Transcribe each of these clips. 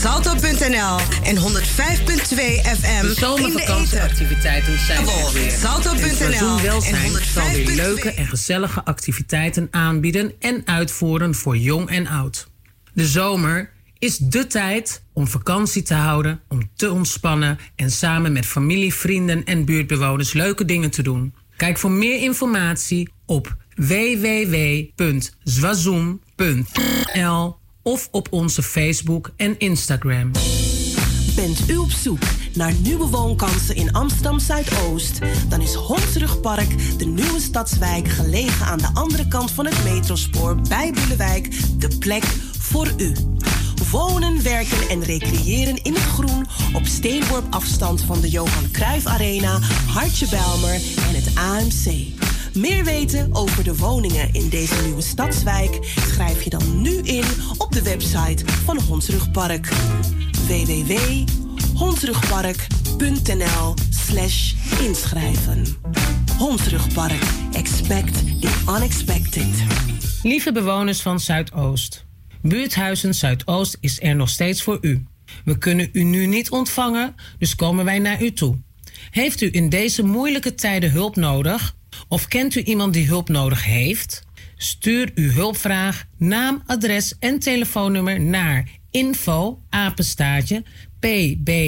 Salto.nl en 105.2 FM de zomervakantieactiviteiten zijn er weer. Salto.nl Welzijn zal weer leuke en gezellige activiteiten aanbieden en uitvoeren voor jong en oud. De zomer is de tijd om vakantie te houden, om te ontspannen en samen met familie, vrienden en buurtbewoners leuke dingen te doen. Kijk voor meer informatie op www.zwazoom.nl of op onze Facebook en Instagram. Bent u op zoek naar nieuwe woonkansen in Amsterdam Zuidoost? Dan is Hondsrugpark, de nieuwe stadswijk gelegen aan de andere kant van het metrospoor bij Boelewijk, de plek voor u. Wonen, werken en recreëren in het groen op steenworp afstand van de Johan Cruijff Arena, Hartje Belmer en het AMC. Meer weten over de woningen in deze nieuwe stadswijk schrijf je dan nu in op de website van Hondsrugpark www.hondsrugpark.nl slash inschrijven. Hondsrugpark. Expect the unexpected. Lieve bewoners van Zuidoost. Buurthuizen Zuidoost is er nog steeds voor u. We kunnen u nu niet ontvangen, dus komen wij naar u toe. Heeft u in deze moeilijke tijden hulp nodig? Of kent u iemand die hulp nodig heeft? Stuur uw hulpvraag, naam, adres en telefoonnummer naar info apenstaartje pbazo.nl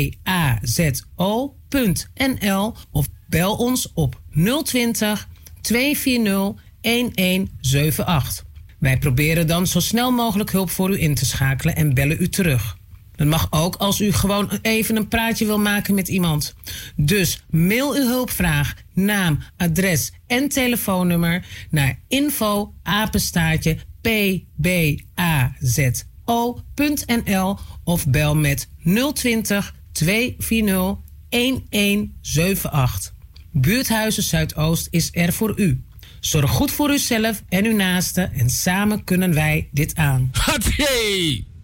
of bel ons op 020 240 1178. Wij proberen dan zo snel mogelijk hulp voor u in te schakelen en bellen u terug. Dat mag ook als u gewoon even een praatje wil maken met iemand. Dus mail uw hulpvraag, naam, adres en telefoonnummer naar info apenstaartje pbazo.nl of bel met 020 240 1178. Buurthuizen Zuidoost is er voor u. Zorg goed voor uzelf en uw naasten en samen kunnen wij dit aan. Hey!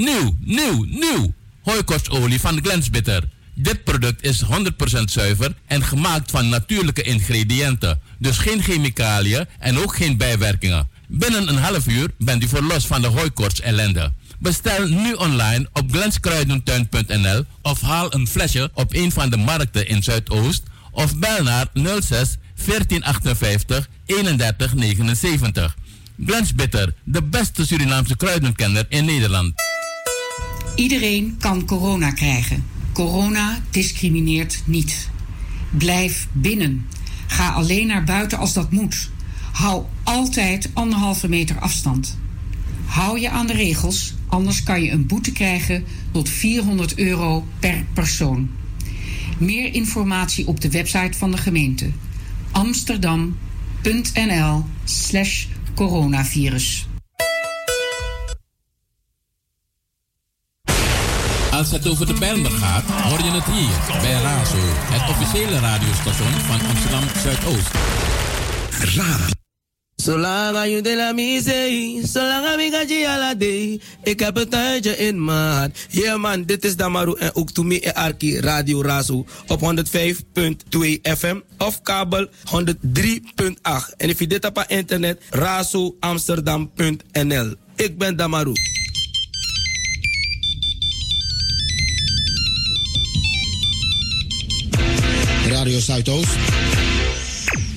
Nieuw, nieuw, nieuw! Hooikortsolie van Glensbitter. Dit product is 100% zuiver en gemaakt van natuurlijke ingrediënten. Dus geen chemicaliën en ook geen bijwerkingen. Binnen een half uur bent u verlost van de hooikorts ellende. Bestel nu online op glenskruidentuin.nl of haal een flesje op een van de markten in Zuidoost of bel naar 06 1458 3179. Glens Bitter, de beste Surinaamse kruidenkenner in Nederland. Iedereen kan corona krijgen. Corona discrimineert niet. Blijf binnen. Ga alleen naar buiten als dat moet. Hou altijd anderhalve meter afstand. Hou je aan de regels, anders kan je een boete krijgen tot 400 euro per persoon. Meer informatie op de website van de gemeente amsterdam.nl Als het over de Bijlmer gaat, hoor je het hier bij Razo, het officiële radiostation van Amsterdam Zuidoost. Radio. Zolang je de la misee, zolang ik ga ala day. Ik heb het tijdje in maat. Yeah man, dit is Damaru en ook to me Arki Radio Razo op 105.2 FM of kabel 103.8. En if je dit op internet, razoamsterdam.nl. Ik ben Damaru. Radio Zuidoost.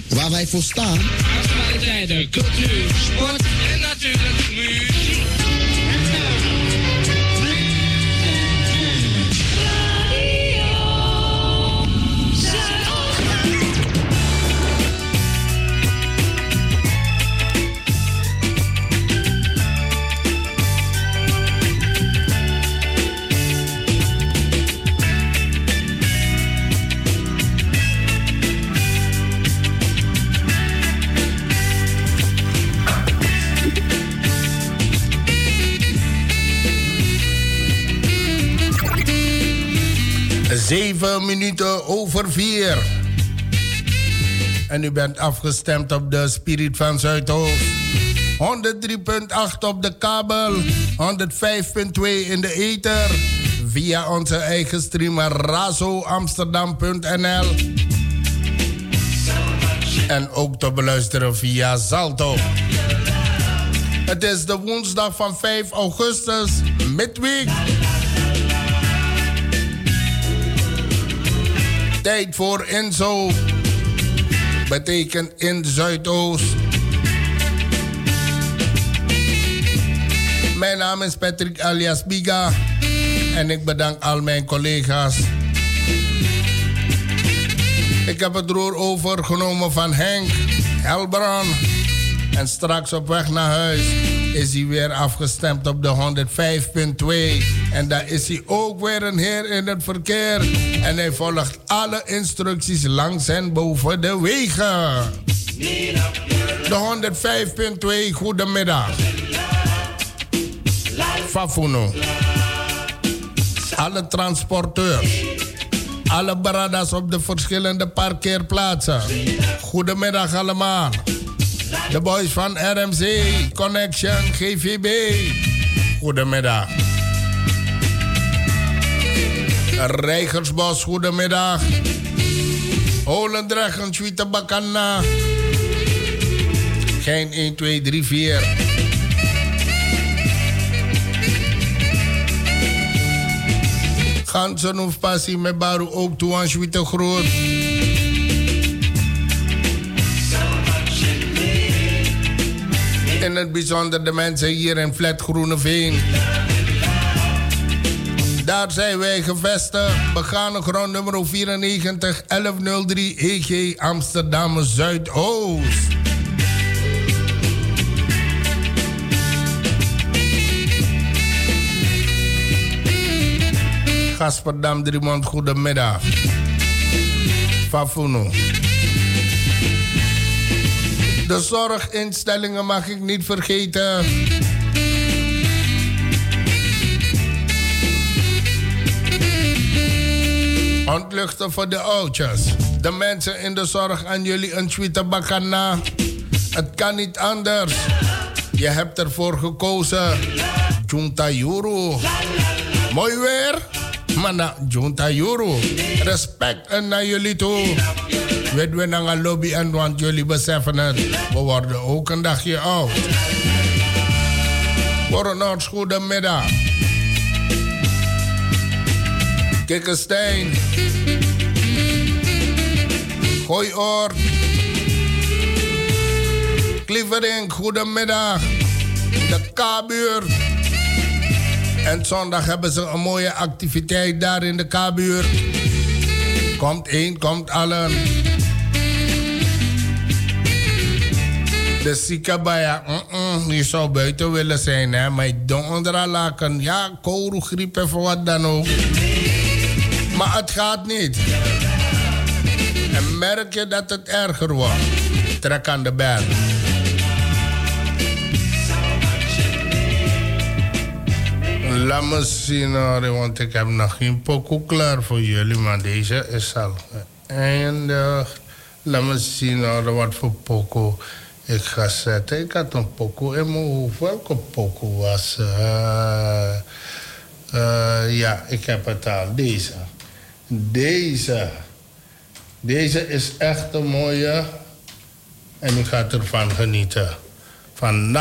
Waar wij voor staan. Actualiteiten, sport en natuurlijk muziek. Zeven minuten over vier. En u bent afgestemd op de Spirit van Zuidoost. 103.8 op de kabel, 105.2 in de ether. Via onze eigen streamer razoamsterdam.nl. En ook te beluisteren via Salto. Het is de woensdag van 5 augustus, midweek. Tijd voor Inzo. Betekent in Zuidoost. Mijn naam is Patrick alias Biga. En ik bedank al mijn collega's. Ik heb het roer overgenomen van Henk Helbrand. En straks op weg naar huis is hij weer afgestemd op de 105.2. En daar is hij ook weer een heer in het verkeer. En hij volgt alle instructies langs en boven de wegen. De 105.2, goedemiddag. Fafuno. Alle transporteurs. Alle baradas op de verschillende parkeerplaatsen. Goedemiddag allemaal. De boys van RMC, Connection, GVB. Goedemiddag. Rijgersbos, goedemiddag. Holendrecht en Twitter Bakana. Geen 1, 2, 3, 4. Gansen of passie met Baru ook toe aan Twitter groot. In het bijzonder de mensen hier in Flat Groeneveen. Daar zijn wij gevestigd. Begane grond nummer 94 1103 EG Amsterdam Zuidoost. Gasperdam Driemond, goedemiddag. Fafuno. De zorginstellingen mag ik niet vergeten. Ontluchten voor de oudjes. De mensen in de zorg aan jullie een tweede bakana. Het kan niet anders. Je hebt ervoor gekozen. Junta Juru. Mooi weer. Mana Junta Juru. Respect naar jullie toe. We naar een lobby en want jullie beseffen het. We worden ook een dagje oud. Een goedemiddag. Kikkenstein. Gooioord. Klievering, goedemiddag. De K-buurt. En zondag hebben ze een mooie activiteit daar in de K-buurt. Komt één, komt allen. De ziekenbaya, mm je zou buiten willen zijn, hè? maar ik doe laken. Ja, griep of wat dan ook. Maar het gaat niet. En merk je dat het erger wordt? Trek aan de bel. Laat me zien, want ik heb nog geen pokoe klaar voor jullie, maar deze is al geëindigd. Laat me zien wat voor pokoe ik ga zetten. Ik had een pokoe in mijn hoofd. Welke pokoe was? Ja, ik heb het al. Deze. Deze. Deze is echt een mooie. En u gaat ervan genieten. Van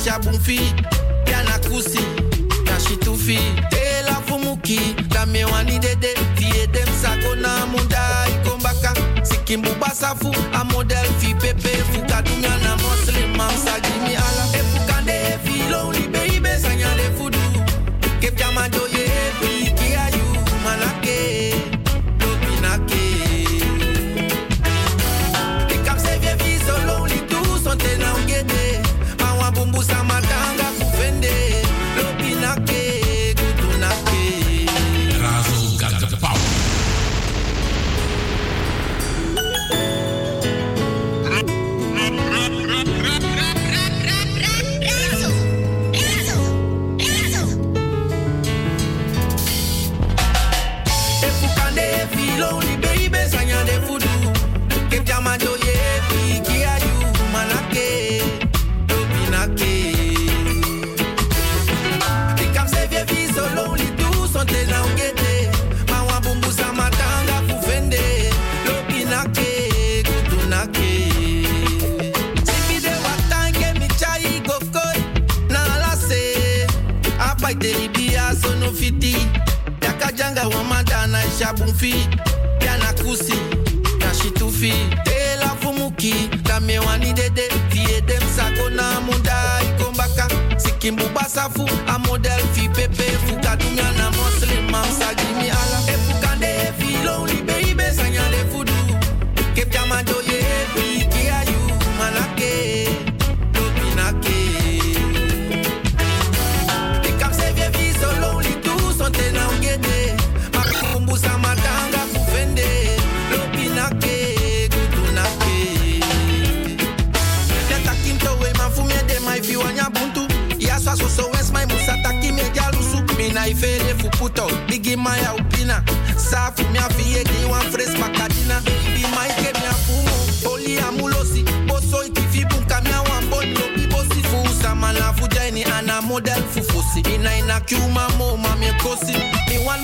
Isha Bumfi, Yana Kusi, Yashitufi, Tela Fumuki, Damewani Dede, Tiedem Sakona Munda, Ikombaka, Sikimbu Basafu, a model fi pepe, Fukadunyana Muslim, Mamsa Jimmy Allah, Efukande, Efi, Lonely Baby, Sanyale Fudu, Kepjama Joye. fi, ya na kusi, na shitufi. De la fumuki, da dede, tie dem na munda ikombaka. Sikimbu basafu, a model fi pepe, fuka. Ifere fu puto. Bigi mai au pina Safu mi afiye ki wan fres makadina Bi mai ke mi afumo. Poli amulosi. Boso iti fi bunka mi awan bon Lopi bosi fu Sama la fu jaini ana model fu fusi Ina ina kiuma mo mami kosi Mi wan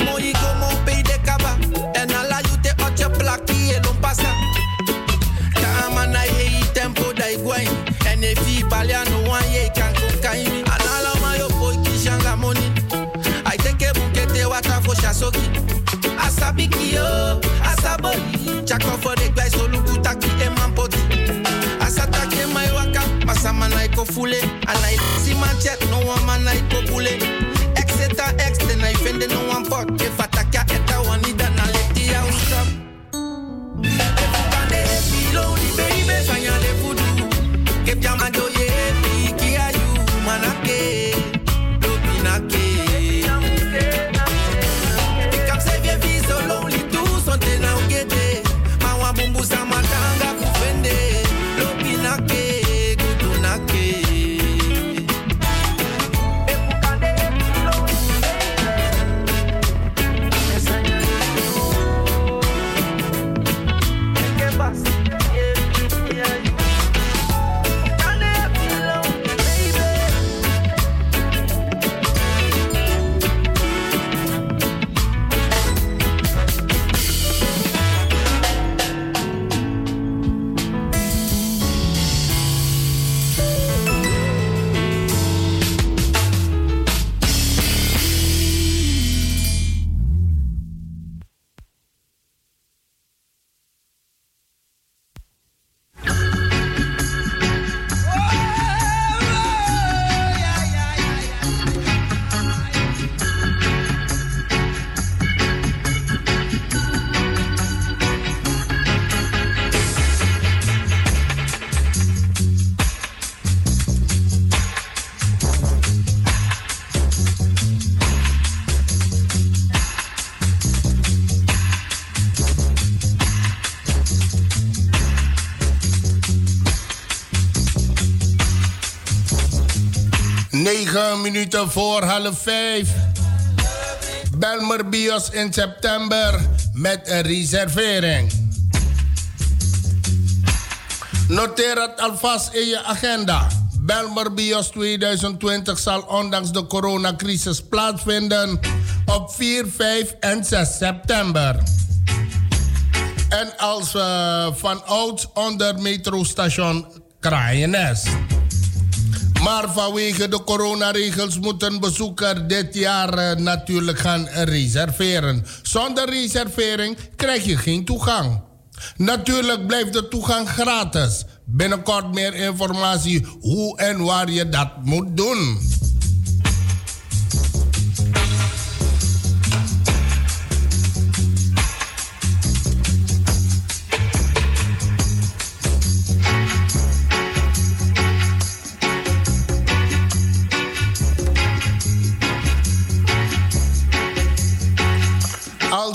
9 minuten voor half 5. Belmer Bios in september met een reservering. Noteer het alvast in je agenda. Belmer Bios 2020 zal ondanks de coronacrisis plaatsvinden op 4, 5 en 6 september. En als eh, van oud onder metrostation Kraaienest. Maar vanwege de coronaregels moet een bezoeker dit jaar uh, natuurlijk gaan reserveren. Zonder reservering krijg je geen toegang. Natuurlijk blijft de toegang gratis. Binnenkort meer informatie hoe en waar je dat moet doen.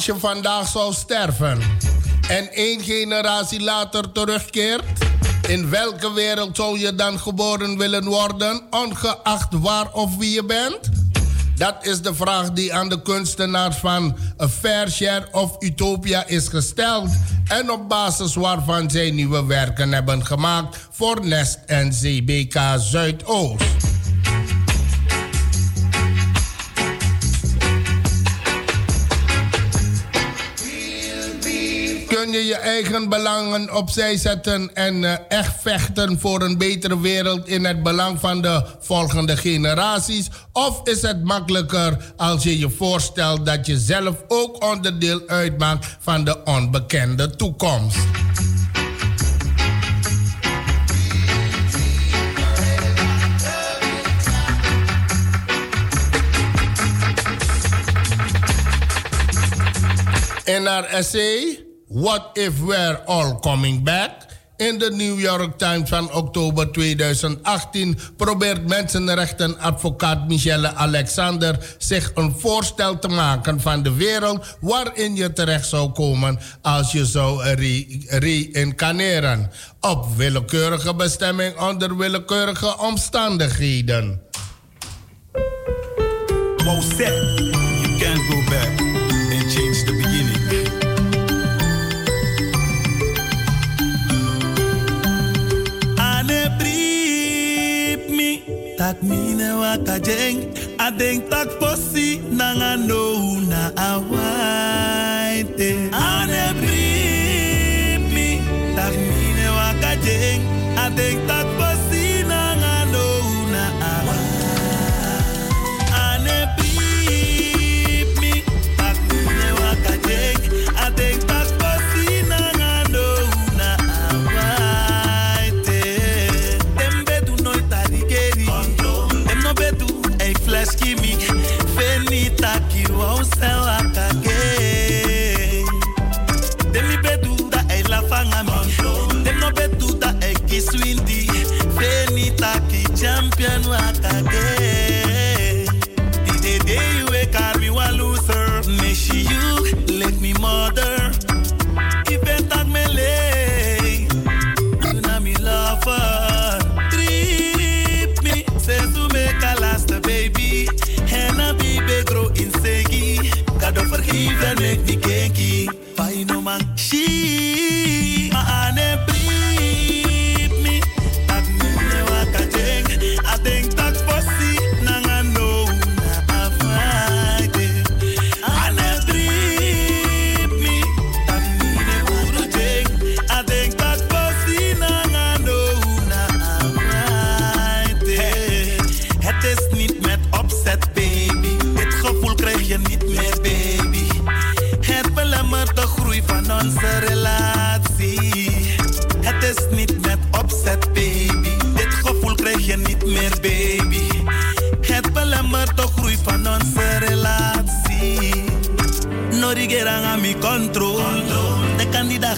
Als je vandaag zou sterven en één generatie later terugkeert, in welke wereld zou je dan geboren willen worden, ongeacht waar of wie je bent? Dat is de vraag die aan de kunstenaars van A Fair Share of Utopia is gesteld en op basis waarvan zij nieuwe werken hebben gemaakt voor Nest en CBK Zuidoost. kun je je eigen belangen opzij zetten en eh, echt vechten voor een betere wereld in het belang van de volgende generaties? Of is het makkelijker als je je voorstelt dat je zelf ook onderdeel uitmaakt van de onbekende toekomst? In haar essay What If We're All Coming Back in de New York Times van oktober 2018 probeert mensenrechtenadvocaat Michelle Alexander zich een voorstel te maken van de wereld waarin je terecht zou komen als je zou reïncarneren. op willekeurige bestemming onder willekeurige omstandigheden. Well you can't go back tak mine waka jeng a denk tak posi nanga no na awaite. Ane brip tak mine waka jeng a denk tak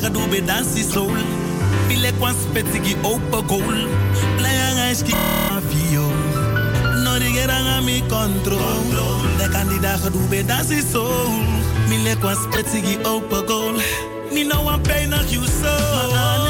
kandidaat gedoe bij dansie soul. Bile kwan spetsigi open goal. Playang ice vio Norigerang aan mi control. De kandidaat gedoe bij dansie soul. Bile kwan spetsigi open goal. Ni no one pay nog you so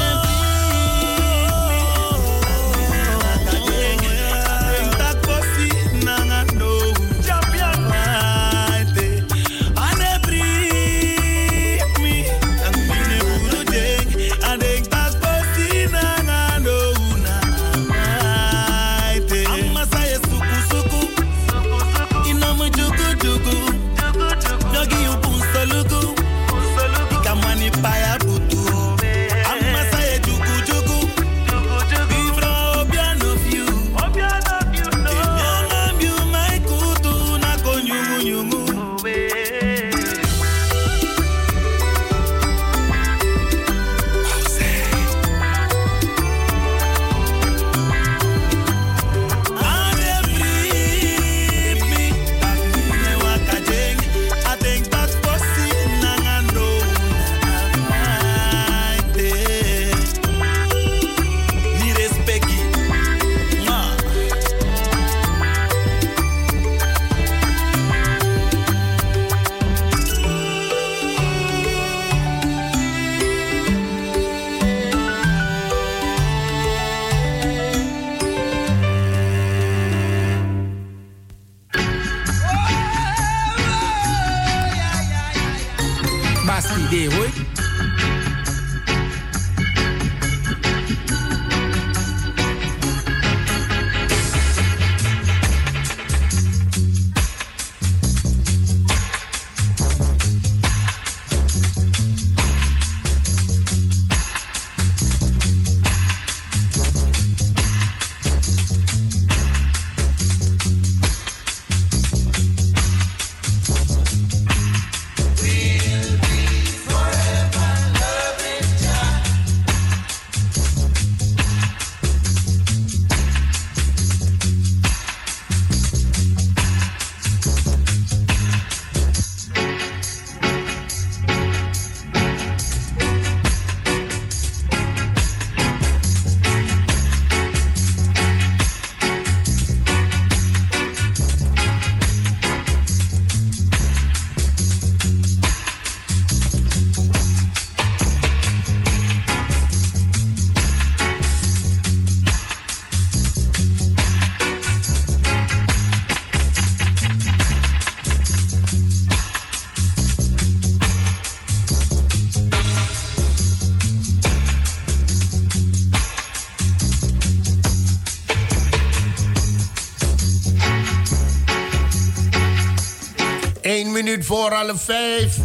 minuut voor half 5.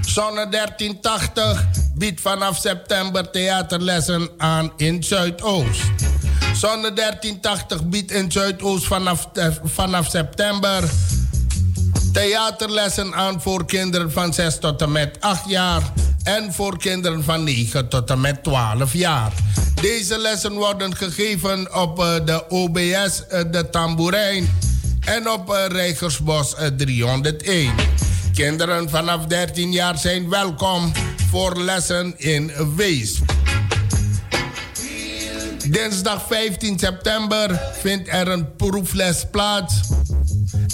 Zonne 1380 biedt vanaf september theaterlessen aan in Zuidoost. Zonne 1380 biedt in Zuidoost vanaf, eh, vanaf september theaterlessen aan voor kinderen van 6 tot en met 8 jaar en voor kinderen van 9 tot en met 12 jaar. Deze lessen worden gegeven op eh, de OBS eh, De Tamboerijn en op eh, Rijgersbos 301. Kinderen vanaf 13 jaar zijn welkom voor lessen in Weesp. Dinsdag 15 september vindt er een proefles plaats.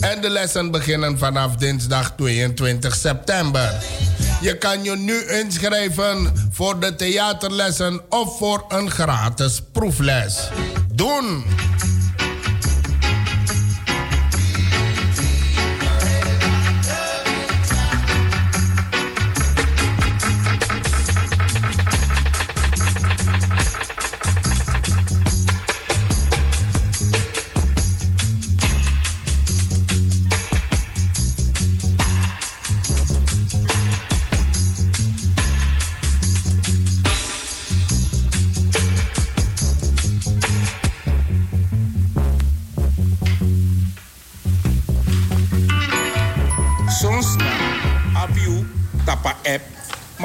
En de lessen beginnen vanaf dinsdag 22 september. Je kan je nu inschrijven voor de theaterlessen of voor een gratis proefles. Doen!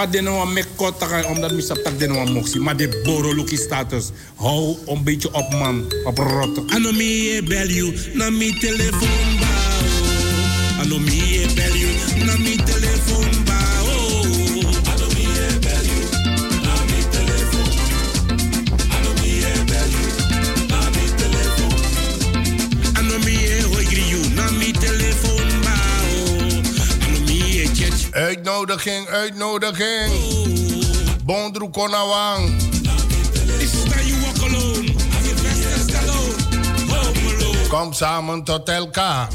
Maar de nou me kota omdat mi saptak de nou moxie maar de boro luki status. Hou een beetje op man. Op rot. Ano mi bel you na mi telefoon ba oh. Uitnodiging, uitnodiging. Bondru Konawang. Kom samen tot elkaar.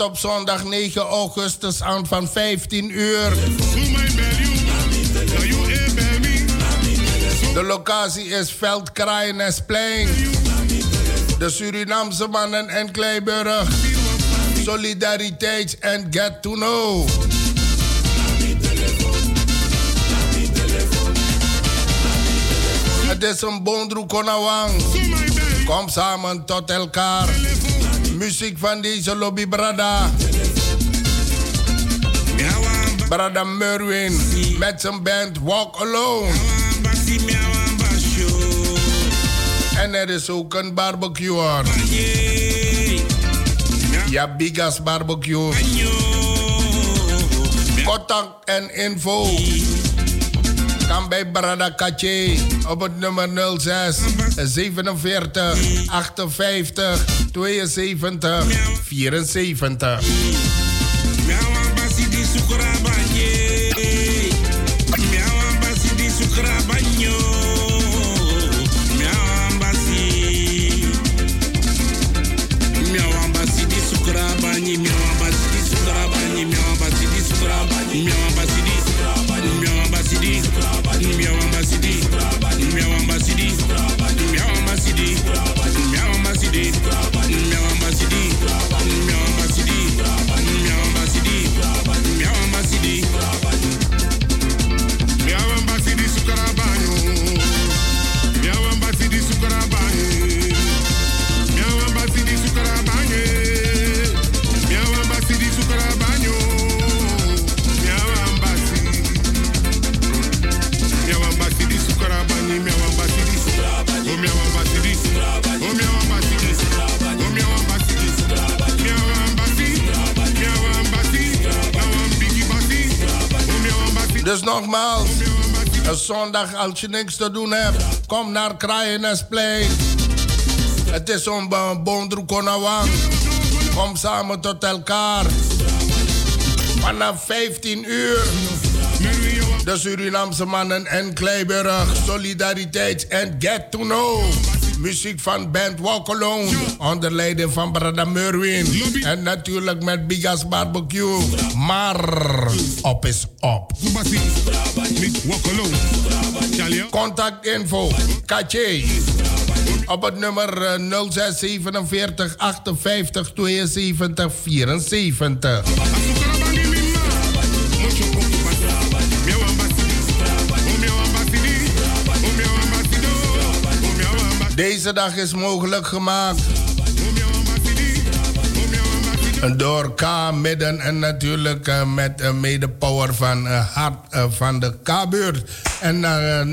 Op zondag 9 augustus aan van 15 uur. De locatie is Veldkraaienesplein. De Surinaamse mannen en Kleiburg. Solidariteits en Get to Know. Het is een Bondru Konawang. Kom samen tot elkaar. Muziek van deze lobby Brada. Brada Merwin met zijn band Walk Alone. En er is ook een barbecue. hoor. Ja, Bigas Barbecue. Contact en info kan bij Brada Katje op het nummer 06 47 58 72 74. Nogmaals, een zondag als je niks te doen hebt, kom naar Kraaienesplein. Het is een Bondru Konawang. Kom samen tot elkaar. Vanaf 15 uur. De Surinaamse mannen en Kleiburg. Solidariteit en Get to Know. Muziek van band Walk Alone. Onder leiding van Brada Merwin. En natuurlijk met Bigas Barbecue. Maar op is op. Contact info. Kache. Op het nummer eh, 0647 58 72 74. Deze dag is mogelijk gemaakt. Door K Midden en natuurlijk uh, met uh, medepower van uh, Hart van de K-buurt. En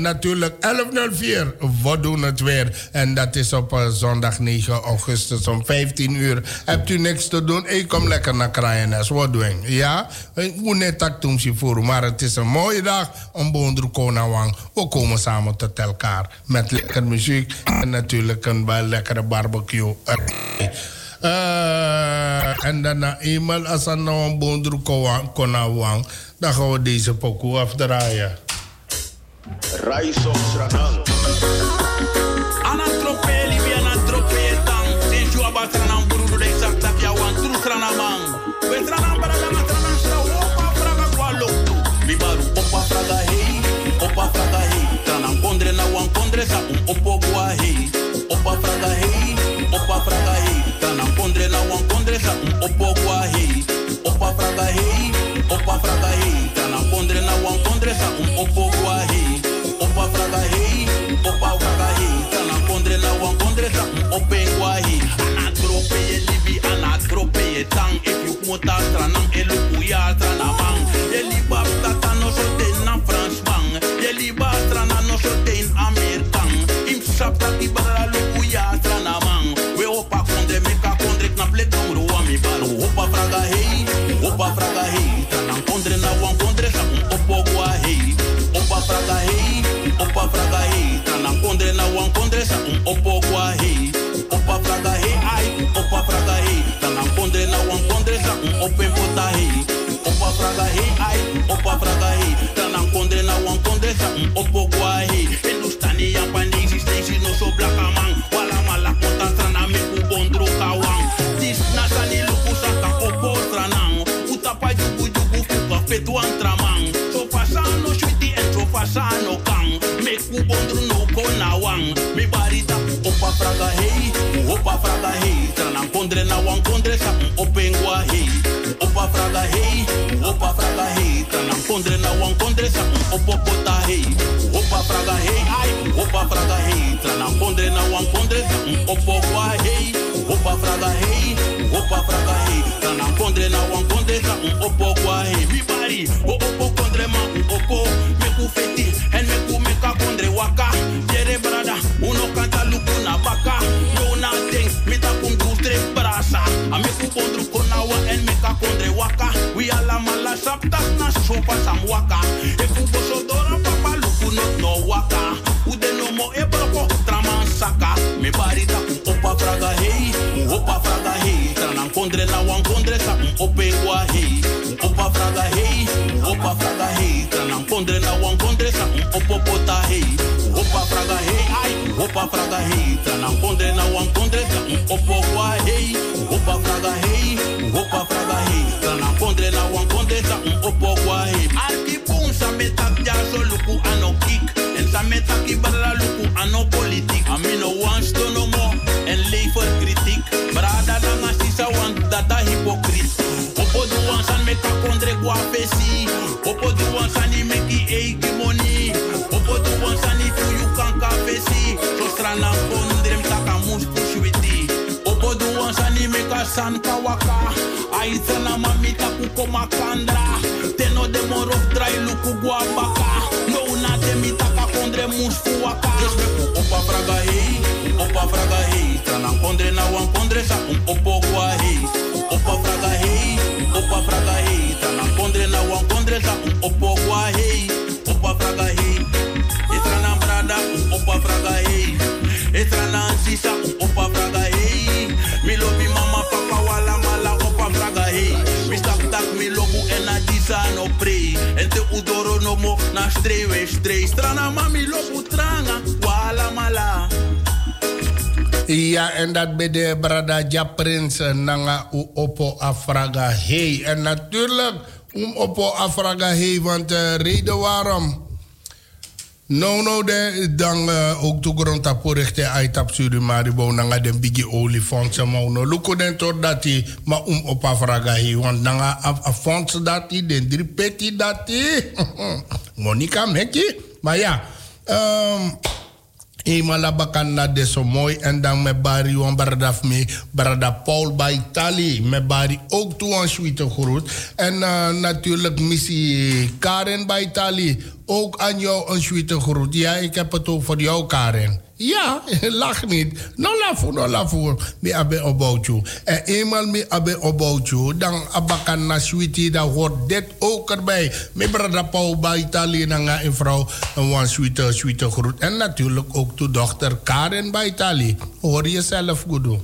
natuurlijk 1104, we doen het weer. En dat is op zondag 9 augustus om 15 uur. Hebt u niks te doen? Ik kom lekker naar Kraaiennes. Wat doen? Ja? Moet net dat doen voor maar het is een mooie dag om Boondru Konawang. We komen samen tot elkaar met lekker muziek en natuurlijk een lekkere barbecue. Uh, en daarna eenmaal als er nou een boondroek kon dan gaan we deze pokoe afdraaien. Raiso Sranang. Tang. Buru de sak tak ya wan tru Sranamang. We Sranang para da matrana sra opa fraga kwa loktu. Mi baru opa fraga hei, opa fraga hei. Tranang kondre na wan kondre sa un opo kondre na wan kondre sa un opo gua hei. Opa fraga hei, ai, opa fraga hei. Tranang kondre na wan kondre sa un open pota hei. Opa fraga hei, ai, opa fraga hei. Tranang kondre na wan kondre sa un opo gua ku opa fraga hei. Tranang kondre na wan kondre sa open gua hei. Opa fraga hei, opa fraga hei. Tranang kondre na wan kondre sa opo pota hei. Opa fraga hei, ai, opa fraga hei. Tranang kondre na wan kondre sa opo hei. Opa fraga hei, opa fraga hei. Tranang kondre na wan kondre sa opo hei. Mi bari, ala mala sapta na sopa sam waka. E ku boso dora papa luku not no waka. Ude no mo e broko traman saka. Me bari ta kum opa fraga hei, opa fraga hei. Tranan kondre na wan kondre sa un ope gua hei. Opa fraga hei, opa fraga hei. Tranan kondre na wan kondre sa un opo pota hei. Opa fraga hei, ai, opa fraga hei. Tranan kondre na wan kondre sa un opo gua hei. Opa fraga hei, opa hei. Arki pun sa so luku ano kik. En sa metak ibara luku ano politik. Ami no wants to no more. En lever kritiek. Brada dan asisa want data hypocriet. Opo du wants an meka kondre gua fesi. Opo du wants an i meki eiki money. Opo du wants an i fu you kanka fesi. So strana kondre mtaka mus pushwiti. Opo du wants an i meka san kawaka. Ai trana mamita kukoma kandra. Teno de morof dry luku gua baka. No na de mitaka kondre mus fuwaka. Just me ku opa fraga hei. Opa fraga hei. Trana kondre na wan kondre sa un opo gua mami wala mala. Ja, en dat bij de Brada Ja Prins Nanga u Oppo Afraga Hey. En natuurlijk om Oppo Afraga Hey, want de reden waarom. No, no, de, dan uh, ook de grond op richten uit op Surimaribo, nanga de bigi olifant, maar no luko den tot dat hij, maar om op Afraga Hey, want nanga affonds dat hij, den drie peti dat hij. Monica mekje, maar ja. Um, eenmaal labakan na de zo mooi en dan met Barry wan baradaf me barada Paul bij Italië met Barry ook toe suite groet. En uh, natuurlijk missie Karen bij Italië ook aan jou een suite groet. Ja ik heb het ook voor jou Karen ja, lach niet. No lafu, no lafu. Mi abe oboutje. En eenmaal mi abe oboutje, dan abakan na sweetie, dan hoort dit ook erbij. Mi brada Paul bij Italië, dan ga een vrouw een one sweete, sweete groet. En natuurlijk ook de dochter Karen bij Italië. Hoor jezelf goed doen.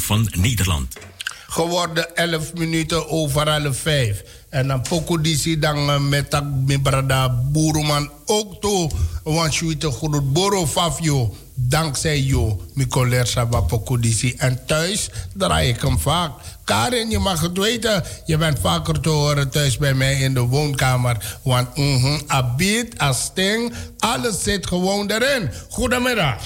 Van Nederland. Geworden 11 minuten over half 5. En dan pokudisi dan uh, met tak mi brada Boeruman ook toe. Want je weet goed Boro Fafio. Dankzij jou, mijn collega pokudisi. En thuis draai ik hem vaak. Karin, je mag het weten. Je bent vaker te horen thuis bij mij in de woonkamer. Want mm -hmm, Abit, Asting, alles zit gewoon erin. Goedemiddag.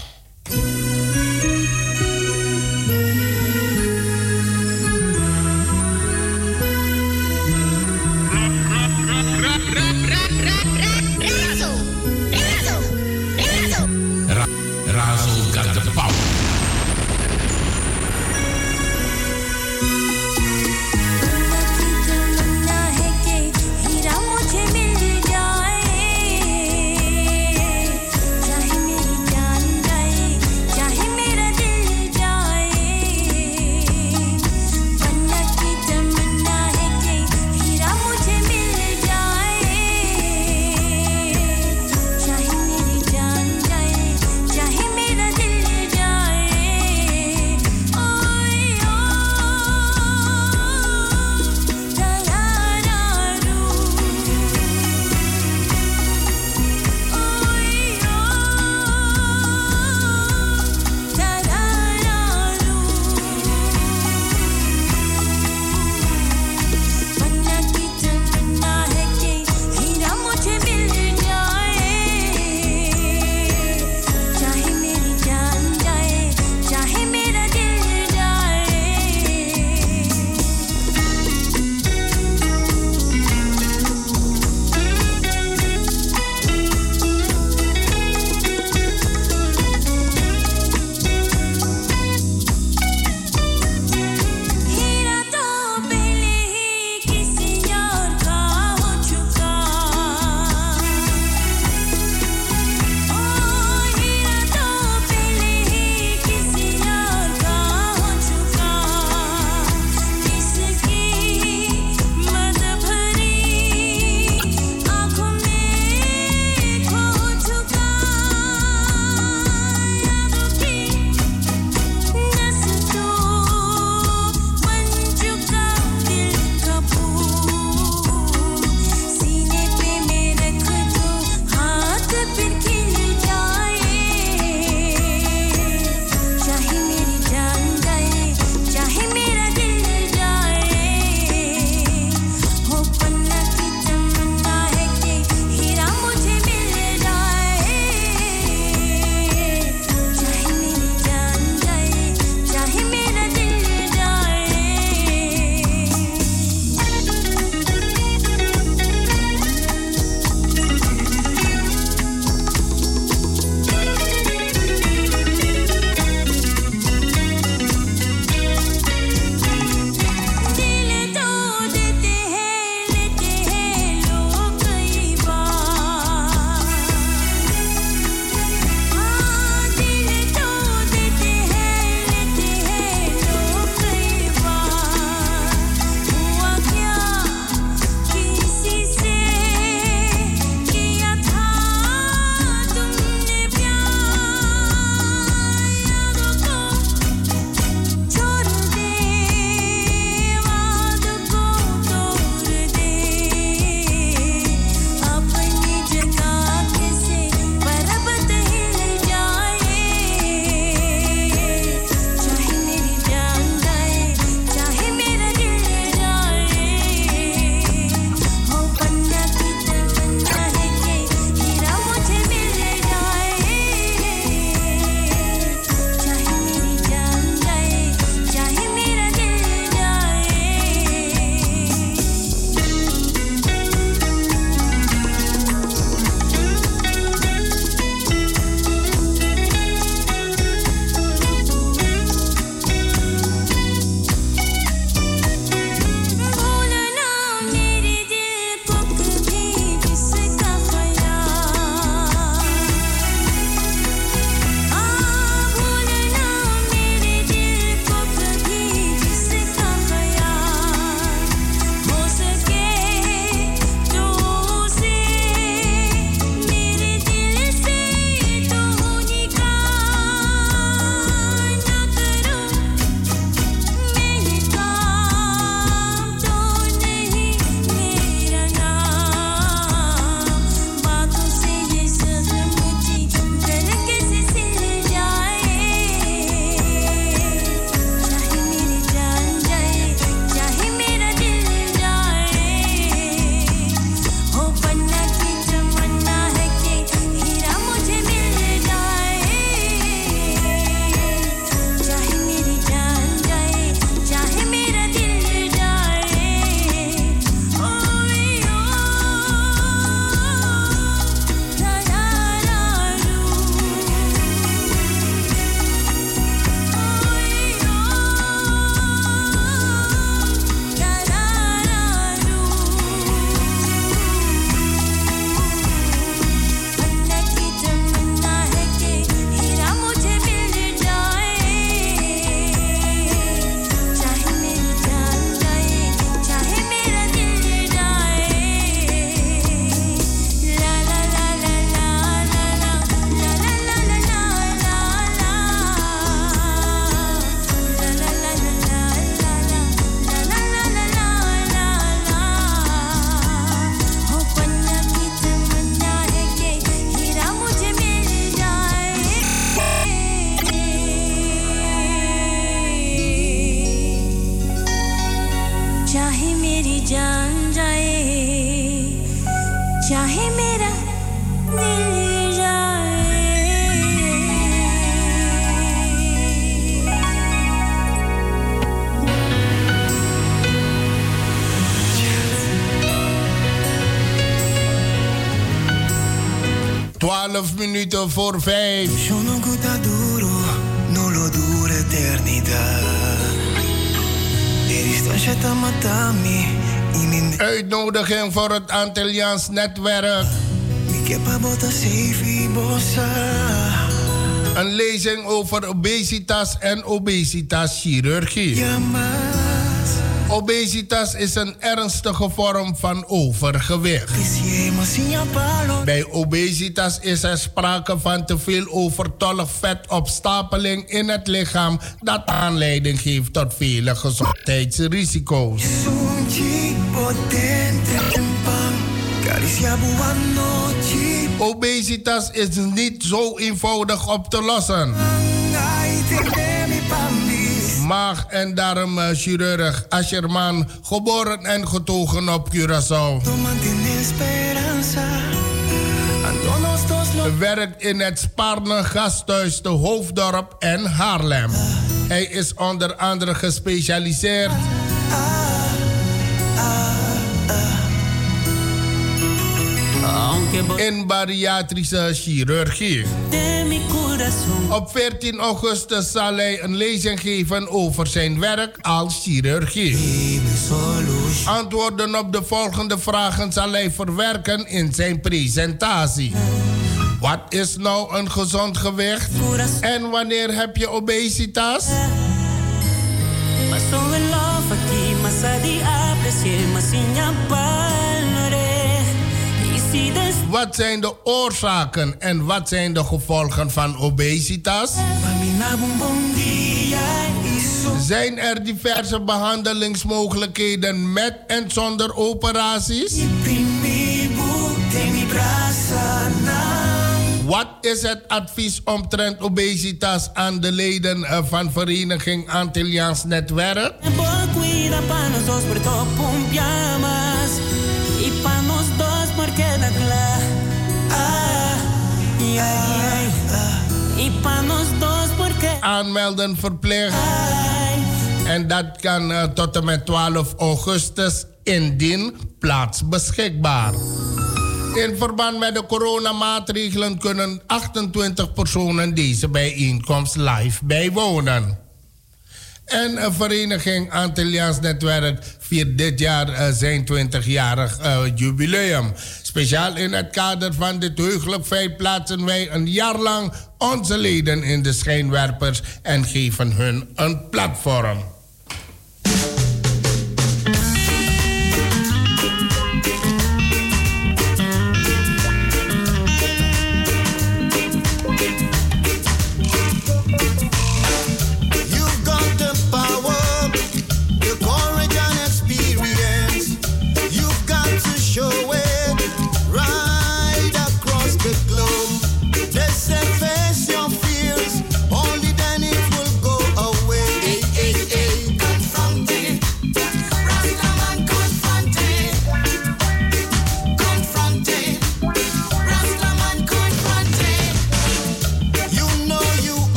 Está matando Uitnodiging voor het Antilliaans netwerk. Een lezing over obesitas en obesitas-chirurgie. Obesitas is een ernstige vorm van overgewicht. Bij obesitas is er sprake van te veel overtollig vetopstapeling in het lichaam dat aanleiding geeft tot vele gezondheidsrisico's. Obesitas is niet zo eenvoudig op te lossen. Maag- en darmchirurg Asherman, geboren en getogen op Curaçao. Werkt in het Sparne Gasthuis te Hoofddorp en Haarlem. Hij is onder andere gespecialiseerd in bariatrische chirurgie. Op 14 augustus zal hij een lezing geven over zijn werk als chirurgie. Antwoorden op de volgende vragen zal hij verwerken in zijn presentatie. Wat is nou een gezond gewicht? En wanneer heb je obesitas? Wat zijn de oorzaken en wat zijn de gevolgen van obesitas? Zijn er diverse behandelingsmogelijkheden met en zonder operaties? Wat is het advies omtrent obesitas aan de leden eh, van Vereniging Antilliaans Netwerk? Aanmelden verplicht. En dat kan eh, tot en met 12 augustus indien plaats beschikbaar. In verband met de coronamaatregelen kunnen 28 personen deze bijeenkomst live bijwonen. En vereniging Antilliaans Netwerk viert dit jaar eh, zijn 20-jarig eh, jubileum. Speciaal in het kader van dit heugelijk feit plaatsen wij een jaar lang onze leden in de schijnwerpers en geven hun een platform.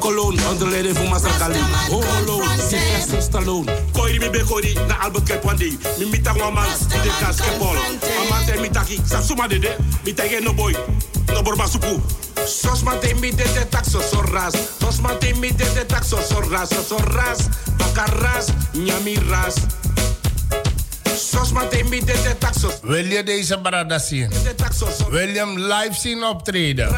Is that you walk alone under leden voor Masakali? Home alone, Sylvester Stallone. Koi mi be koi na Albert day. Mi mita wa man, mi de kas kepol. Amante mi taki, sa suma de de. Mi tage no boy, no borba supu. Sos mante mi de de taxo sorras. Sos mante mi de de taxo sorras. Sorras, bakaras, nyami ras. Sos mante mi de de taxo. Wil je deze brada zien? Wil je hem live zien optreden?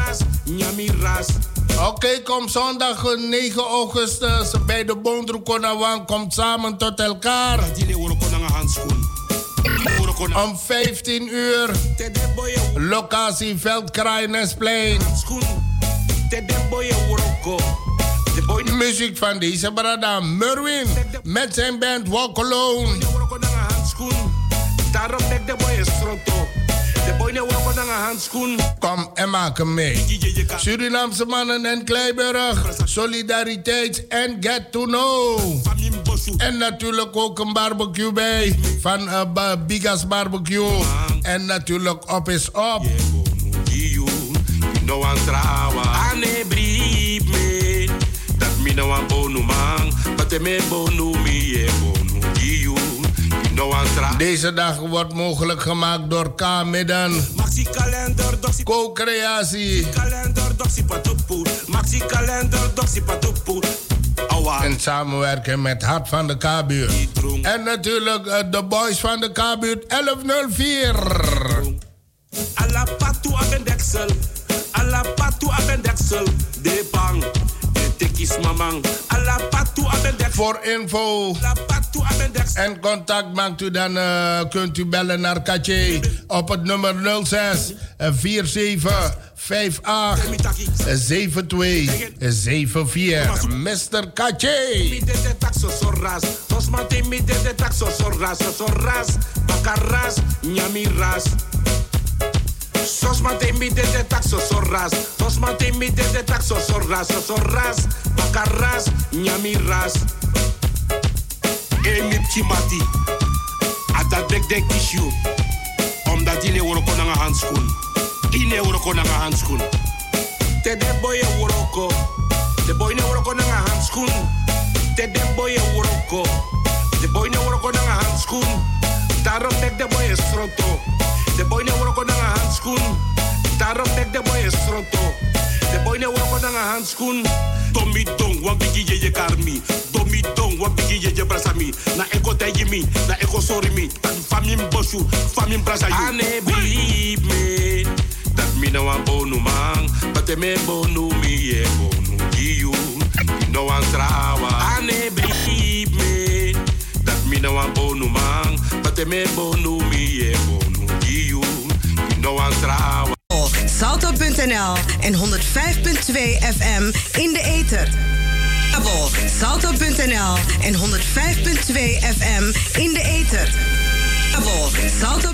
Oké, kom zondag eh, 9 augustus bij de Bondroekonawang. Komt samen tot elkaar. Om 15 uur. Locatie Veldkraaienesplein. Muziek van deze brada Merwin. Met zijn band Walk Alone. Daarom de boy is Kom en maak hem mee. Surinaamse mannen en Kleiburg. Solidariteit en get to know. En natuurlijk ook een barbecue bij. Van uh, Bigas Barbecue. En natuurlijk op is op. No one trawa. Ane brief me. Dat me no one bonu man. But me bonu me Deze dag wordt mogelijk gemaakt door kalender doxi. Co-creatie. In samenwerking met Hart van de K-buurt. En natuurlijk eh, de boys van de K-buurt 1104. Alla patu abendeksel. Alla patu abendeksel. De bang. Mamang. Alla patu abendeksel. Voor info en contact maakt u dan, eh, kunt u bellen naar Katje op het nummer 06 47 58 72 74. Mr. Katje. Mi de de taxo sorras. Tos mate mi de de taxo sorras. Sorras. Bacarras. Nyami ras. Sos mate mi de de taxo sorras. Tos mate mi de de taxo sorras. Sorras. Bacarras. Nyami ras. Emi chimati. Ada dek dek tissue. Omdat die ne woroko na nga handschoen. Die ne woroko na nga handschoen. Te de boy e woroko. De boy ne woroko na nga handschoen. Te de boy e woroko. De boy ne woroko na nga handschoen. Daarom dek de boy e stronto. De boy ne woroko na nga handschoen. Daarom dek de boy e stronto. De boy ne woroko na nga handschoen. Tommy dong, wan bigi ye ye karmi. Tommy dong, wan bigi ye ye brasami. Na eko te mi, na eko sorry mi. Tan famim boshu, famim brasa you. Ane me. Dat mi no wan bonu man. But te me bonu mi ye bonu you. No wan trawa. Ane me. Dat mi no wan bonu man. But te me bonu Salto.nl en 105.2 FM in de ether. Kabel en 105.2 FM in de ether. Kabel Salto.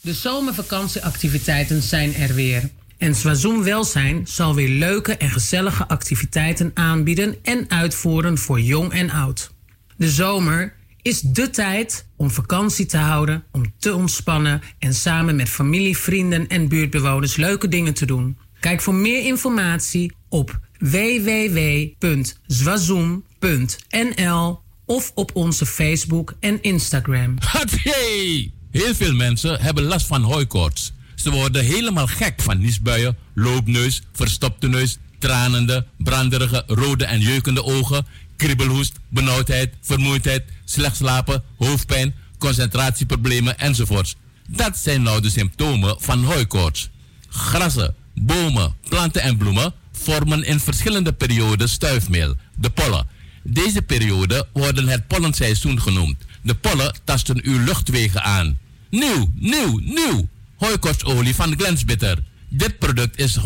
De zomervakantieactiviteiten zijn er weer. En Zwazoem Welzijn zal weer leuke en gezellige activiteiten aanbieden en uitvoeren voor jong en oud. De zomer is dé tijd om vakantie te houden, om te ontspannen en samen met familie, vrienden en buurtbewoners leuke dingen te doen. Kijk voor meer informatie op www.zwazoem.nl of op onze Facebook en Instagram. Hatjee! Heel veel mensen hebben last van hooikoorts. Ze worden helemaal gek van niesbuien, loopneus, verstopte neus, tranende, branderige, rode en jeukende ogen, kriebelhoest, benauwdheid, vermoeidheid, slecht slapen, hoofdpijn, concentratieproblemen enzovoorts. Dat zijn nou de symptomen van hooikoorts. Grassen, bomen, planten en bloemen vormen in verschillende perioden stuifmeel, de pollen. Deze periode worden het pollenseizoen genoemd. De pollen tasten uw luchtwegen aan. Nieuw, nieuw, nieuw! Hooikortsolie van Glensbitter. Dit product is 100%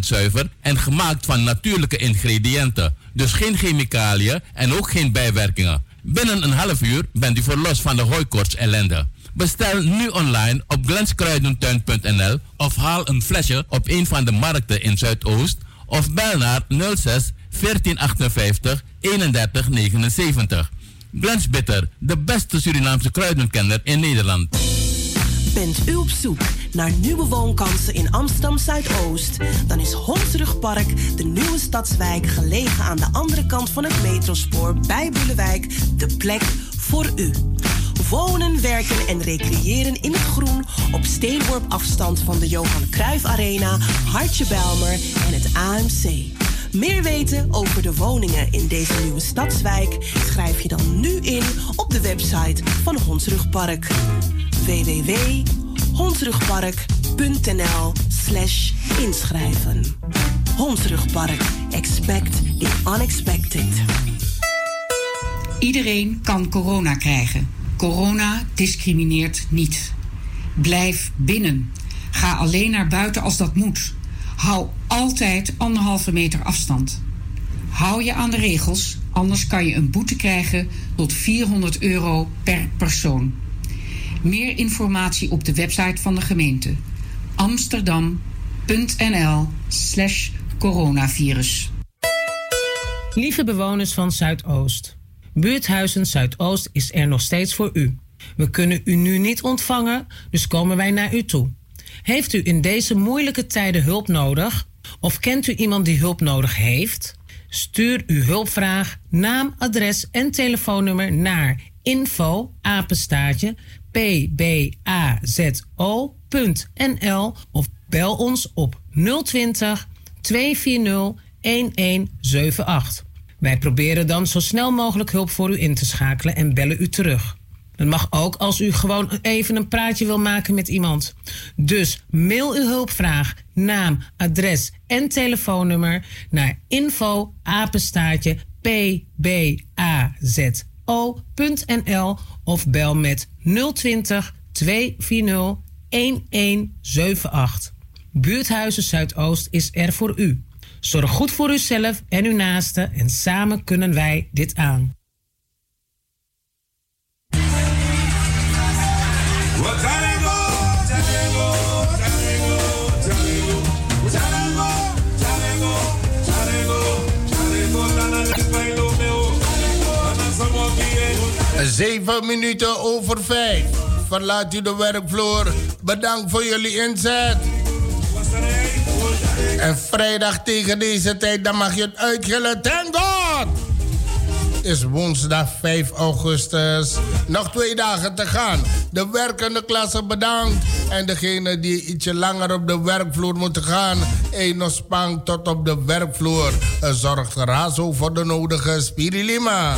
zuiver en gemaakt van natuurlijke ingrediënten. Dus geen chemicaliën en ook geen bijwerkingen. Binnen een half uur bent u verlost van de hooikoorts ellende. Bestel nu online op glenskruidentuin.nl of haal een flesje op een van de markten in Zuidoost of bel naar 06 1458 31 79. Glens Bitter, de beste Surinaamse kruidenkenner in Nederland. Bent u op zoek naar nieuwe woonkansen in Amsterdam Zuidoost? Dan is Hondsrugpark, de nieuwe stadswijk gelegen aan de andere kant van het metrospoor bij Boelewijk, de plek voor u. Wonen, werken en recreëren in het groen op steenworp afstand van de Johan Cruijff Arena, Hartje Belmer en het AMC. Meer weten over de woningen in deze nieuwe stadswijk schrijf je dan nu in op de website van Hondsrugpark www.hondsrugpark.nl slash inschrijven. Hondsrugpark. Expect the unexpected. Iedereen kan corona krijgen. Corona discrimineert niet. Blijf binnen. Ga alleen naar buiten als dat moet. Hou altijd anderhalve meter afstand. Hou je aan de regels, anders kan je een boete krijgen tot 400 euro per persoon. Meer informatie op de website van de gemeente amsterdam.nl slash coronavirus. Lieve bewoners van Zuidoost. Buurthuizen Zuidoost is er nog steeds voor u. We kunnen u nu niet ontvangen, dus komen wij naar u toe. Heeft u in deze moeilijke tijden hulp nodig? Of kent u iemand die hulp nodig heeft? Stuur uw hulpvraag, naam, adres en telefoonnummer naar info apenstaartje pbazo.nl of bel ons op 020 240 1178. Wij proberen dan zo snel mogelijk hulp voor u in te schakelen en bellen u terug. Het mag ook als u gewoon even een praatje wil maken met iemand. Dus mail uw hulpvraag, naam, adres en telefoonnummer naar info pbazo.nl of bel met 020 240 1178. Buurthuizen Zuidoost is er voor u. Zorg goed voor uzelf en uw naasten en samen kunnen wij dit aan. Zeven minuten over vijf. Verlaat u de werkvloer. Bedankt voor jullie inzet. En vrijdag tegen deze tijd, dan mag je het uitgillen. Thank God! Is woensdag 5 augustus. Nog twee dagen te gaan. De werkende klasse bedankt. En degene die ietsje langer op de werkvloer moeten gaan. Een spang tot op de werkvloer. Zorgt Razo voor de nodige spirilima.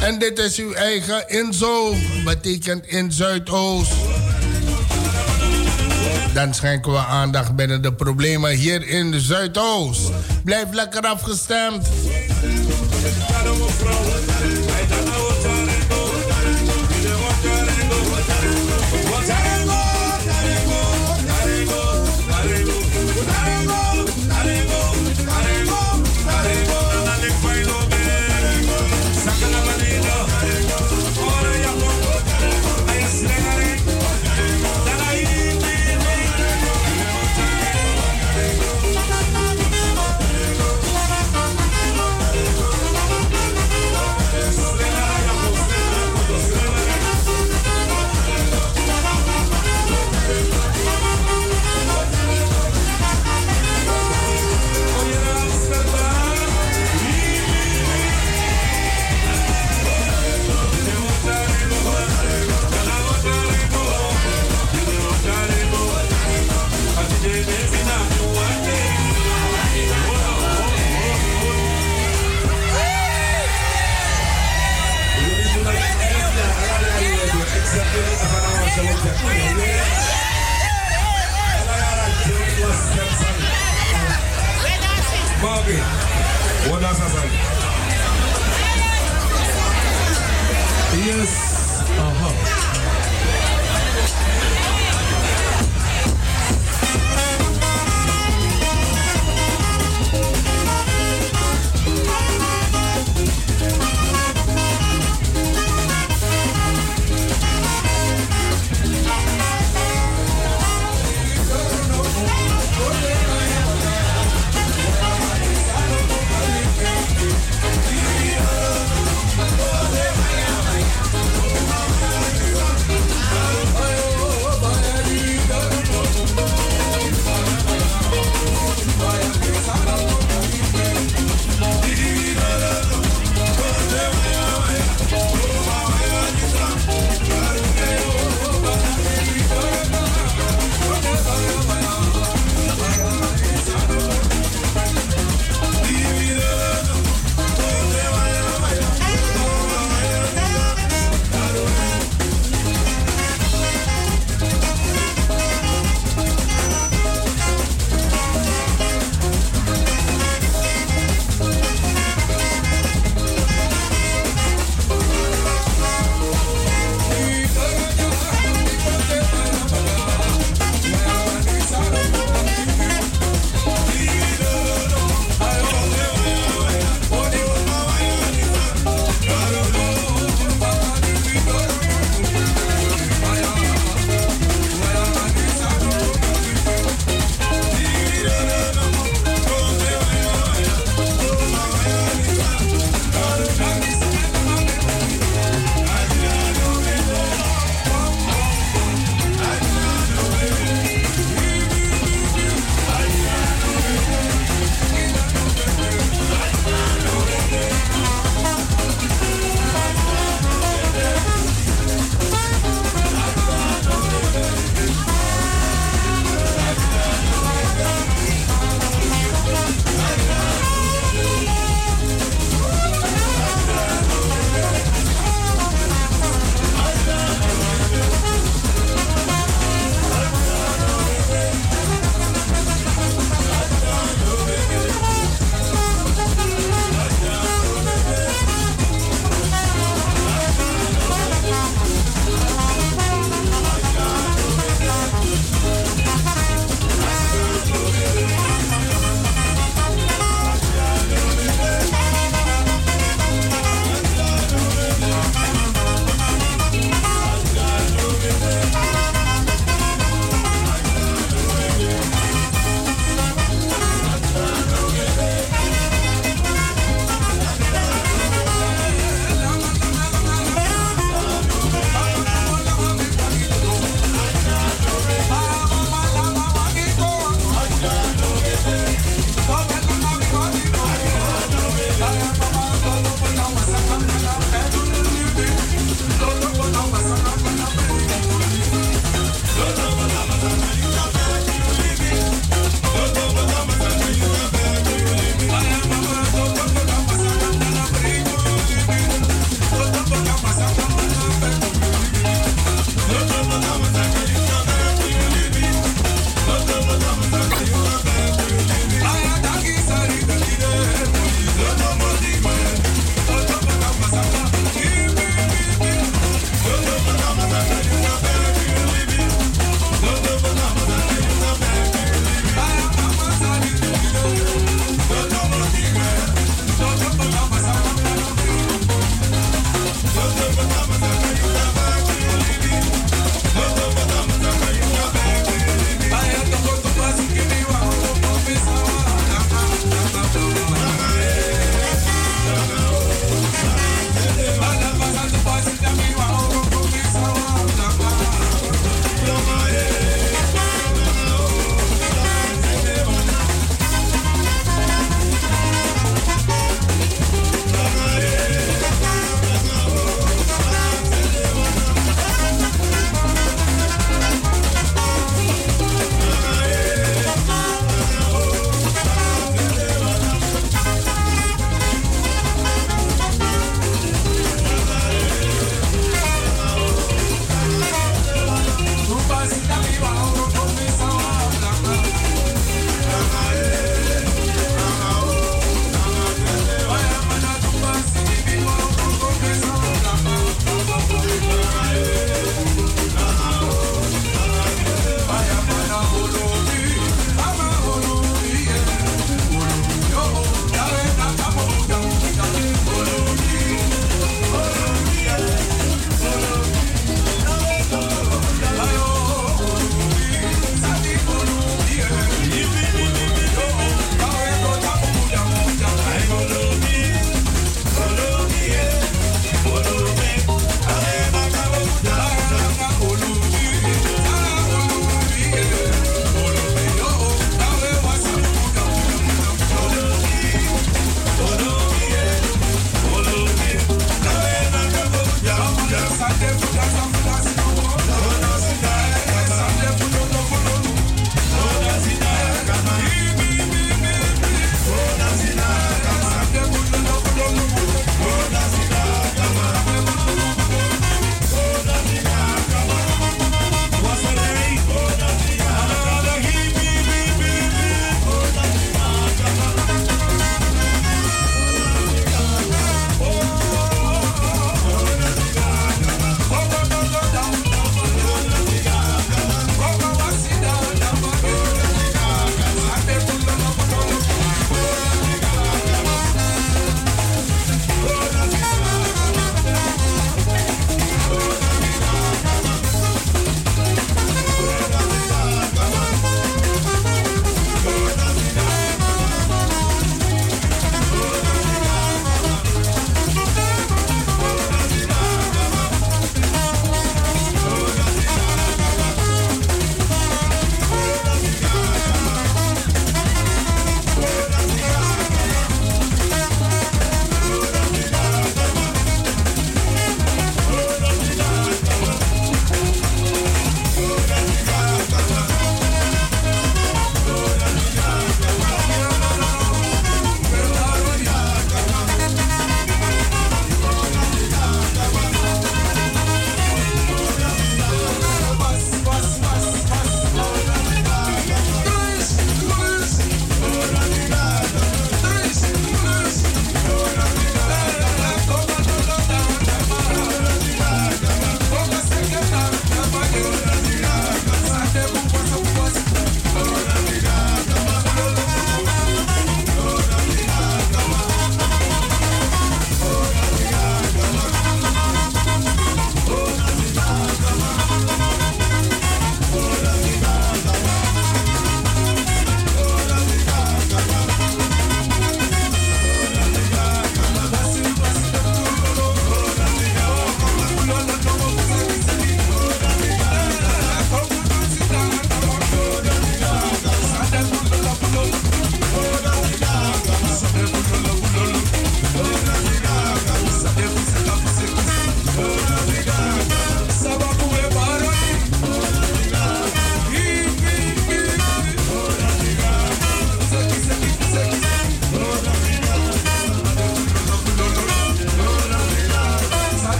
En dit is uw eigen Inzo. Betekent in Zuidoost. Dan schenken we aandacht binnen de problemen hier in de Zuidoost. Blijf lekker afgestemd. What does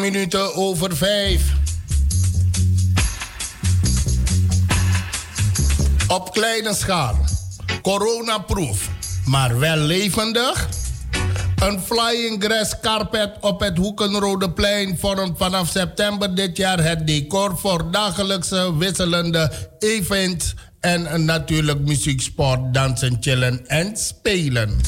18 minuten over 5. Op kleine schaal. Coronaproof, maar wel levendig. Een flying grass carpet op het Hoekenrodeplein vormt vanaf september dit jaar het decor voor dagelijkse wisselende events en natuurlijk muziek, sport, dansen, chillen en spelen.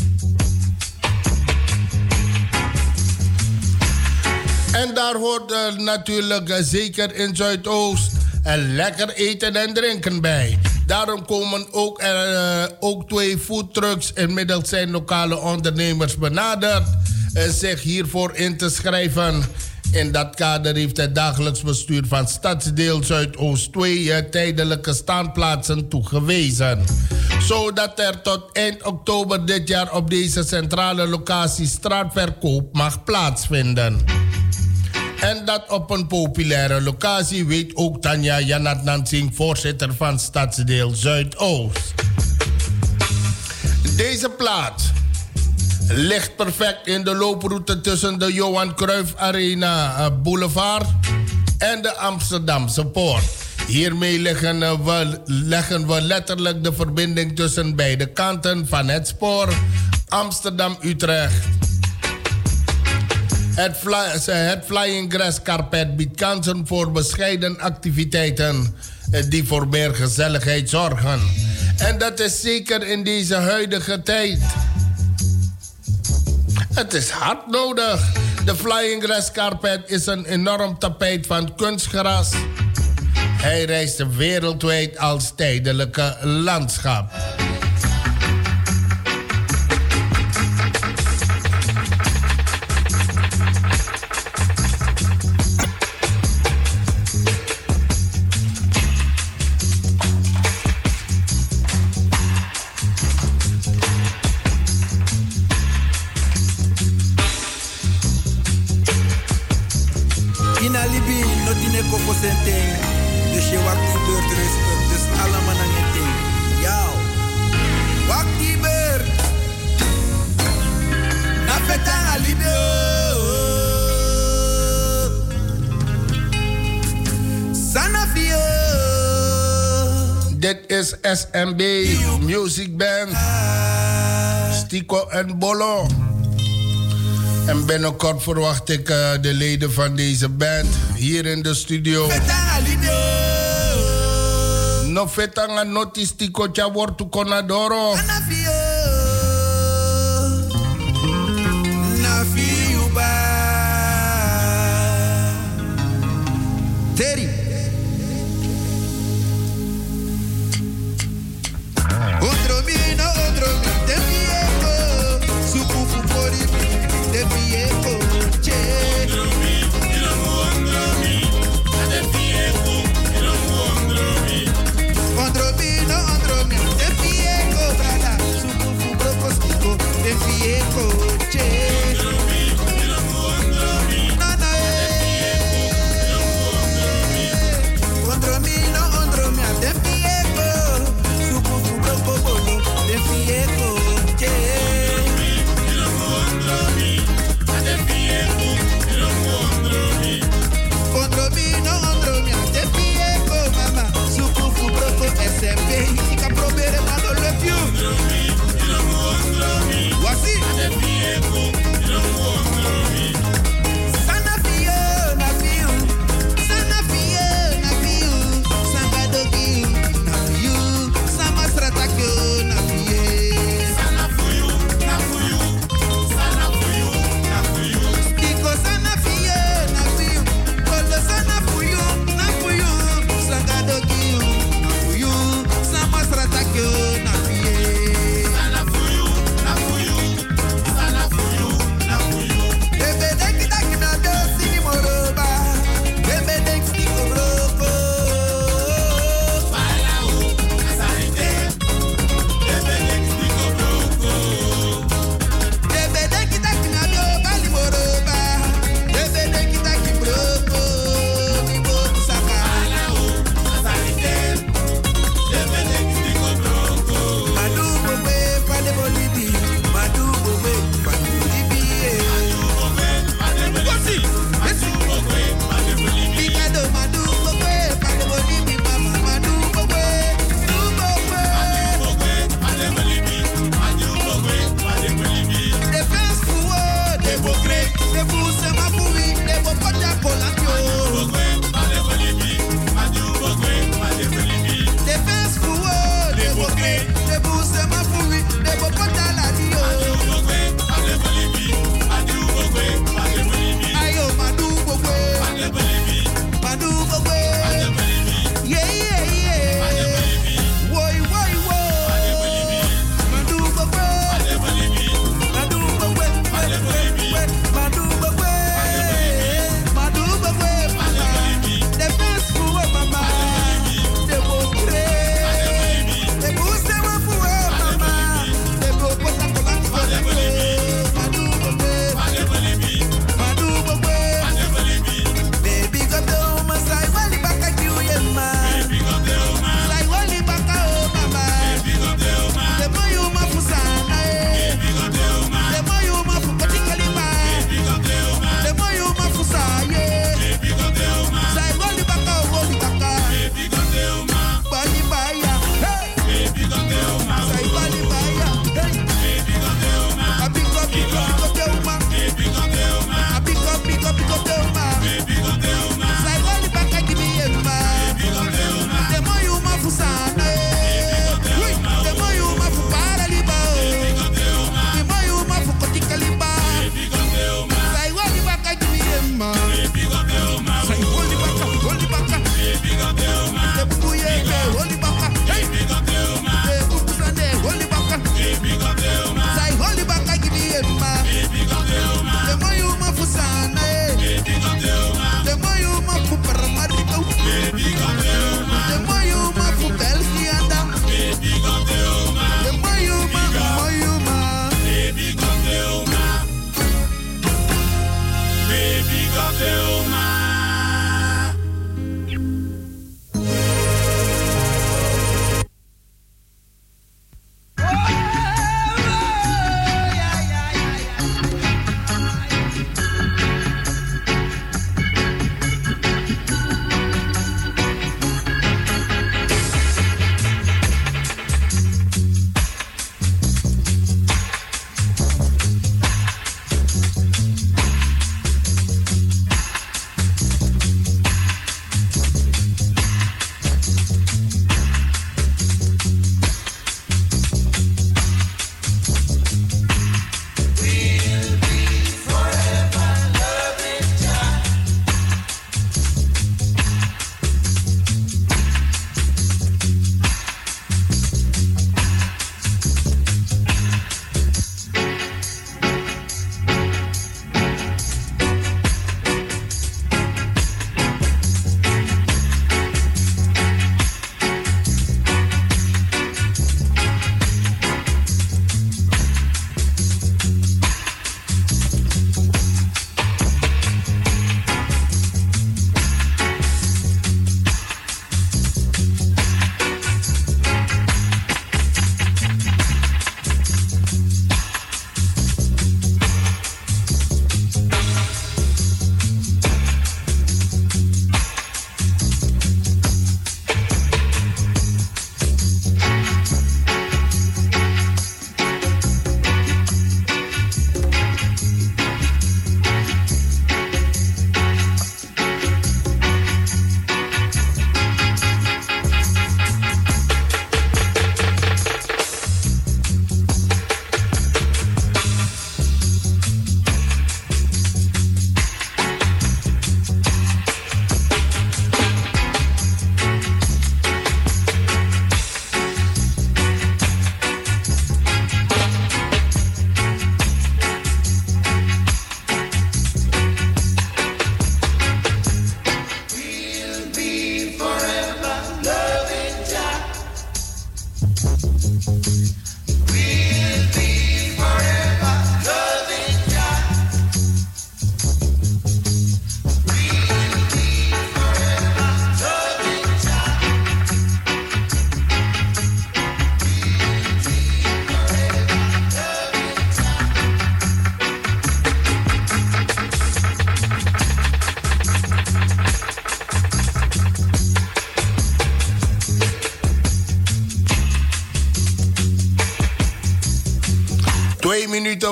En daar hoort uh, natuurlijk uh, zeker in Zuidoost een lekker eten en drinken bij. Daarom komen ook, er, uh, ook twee foodtrucks. Inmiddels zijn lokale ondernemers benaderd zich hiervoor in te schrijven. In dat kader heeft het dagelijks bestuur van Stadsdeel Zuidoost 2 tijdelijke staanplaatsen toegewezen. Zodat er tot eind oktober dit jaar op deze centrale locatie straatverkoop mag plaatsvinden. En dat op een populaire locatie weet ook Tanja Janat Nansing, voorzitter van Stadsdeel Zuidoost. Deze plaats ligt perfect in de looproute tussen de Johan Cruijff Arena eh, Boulevard en de Amsterdamse Poort. Hiermee leggen eh, we, leggen we letterlijk de verbinding tussen beide kanten van het spoor Amsterdam-Utrecht. Het, fly, het Flying Grass Carpet biedt kansen voor bescheiden activiteiten die voor meer gezelligheid zorgen. En dat is zeker in deze huidige tijd. Het is hard nodig. De Flying Grass Carpet is een enorm tapijt van kunstgras. Hij reist wereldwijd als tijdelijke landschap. Ina libi no tine kofo senteng. Dus je wacht die beurt rustig. Dus allemaal aan je ding. Jou. Wacht die beurt. Na petang alibi. Sanafio. Dit is SMB Music Band. Stico en Bolo. En binnenkort verwacht ik uh, de leden van deze band hier in de studio. No fetanga noti stico chawortu conadoro. Terry.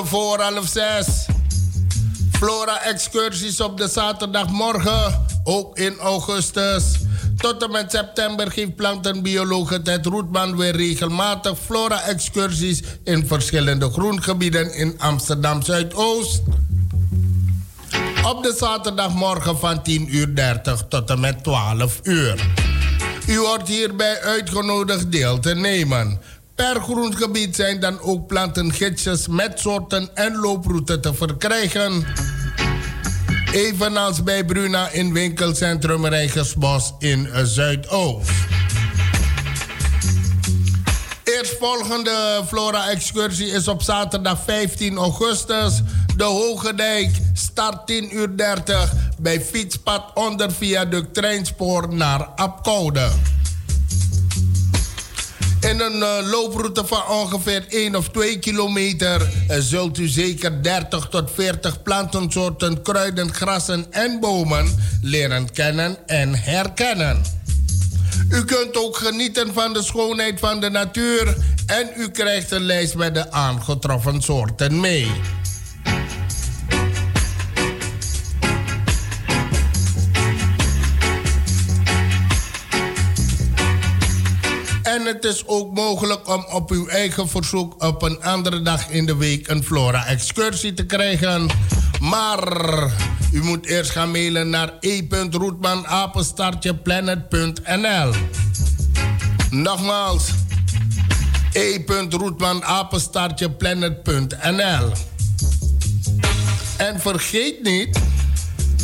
Voor half zes. Flora-excursies op de zaterdagmorgen, ook in augustus. Tot en met september geeft plantenbioloog Ted Roetman weer regelmatig flora-excursies in verschillende groengebieden in Amsterdam Zuidoost. Op de zaterdagmorgen van 10 uur 30 tot en met 12 uur. U wordt hierbij uitgenodigd deel te nemen. Per groengebied zijn dan ook plantengidsjes met soorten en looproute te verkrijgen. Evenals bij Bruna in winkelcentrum Rijgersbos in Zuidoost. Eerstvolgende Flora-excursie is op zaterdag 15 augustus. De Hoge Dijk, start 10 uur 30 bij fietspad onder viaduct treinspoor naar Apkoude. In een uh, looproute van ongeveer 1 of 2 kilometer uh, zult u zeker 30 tot 40 plantensoorten, kruiden, grassen en bomen leren kennen en herkennen. U kunt ook genieten van de schoonheid van de natuur en u krijgt een lijst met de aangetroffen soorten mee. En het is ook mogelijk om op uw eigen verzoek op een andere dag in de week een Flora-excursie te krijgen. Maar u moet eerst gaan mailen naar e.roetmanapenstaartjeplanet.nl Nogmaals, e.roetmanapenstaartjeplanet.nl En vergeet niet,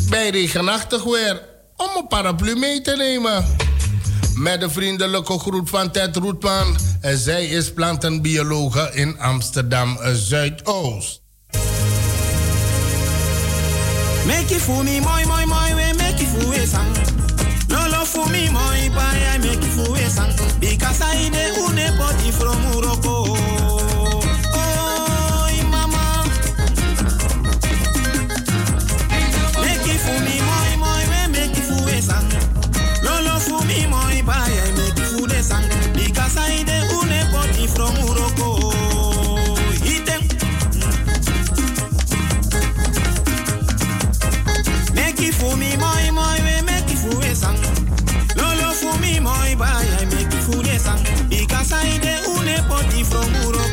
bij regenachtig weer, om een paraplu mee te nemen. Met de vriendelijke groet van Ted Roetman. Zij is plantenbiologe in Amsterdam Zuidoost. Make it for me, moi, moi, moi, we make it for we sang. No love for me, moi, bye, I make it for we sang. Because I de une poti from Morocco. Bye, I make for a song. Because I poti from.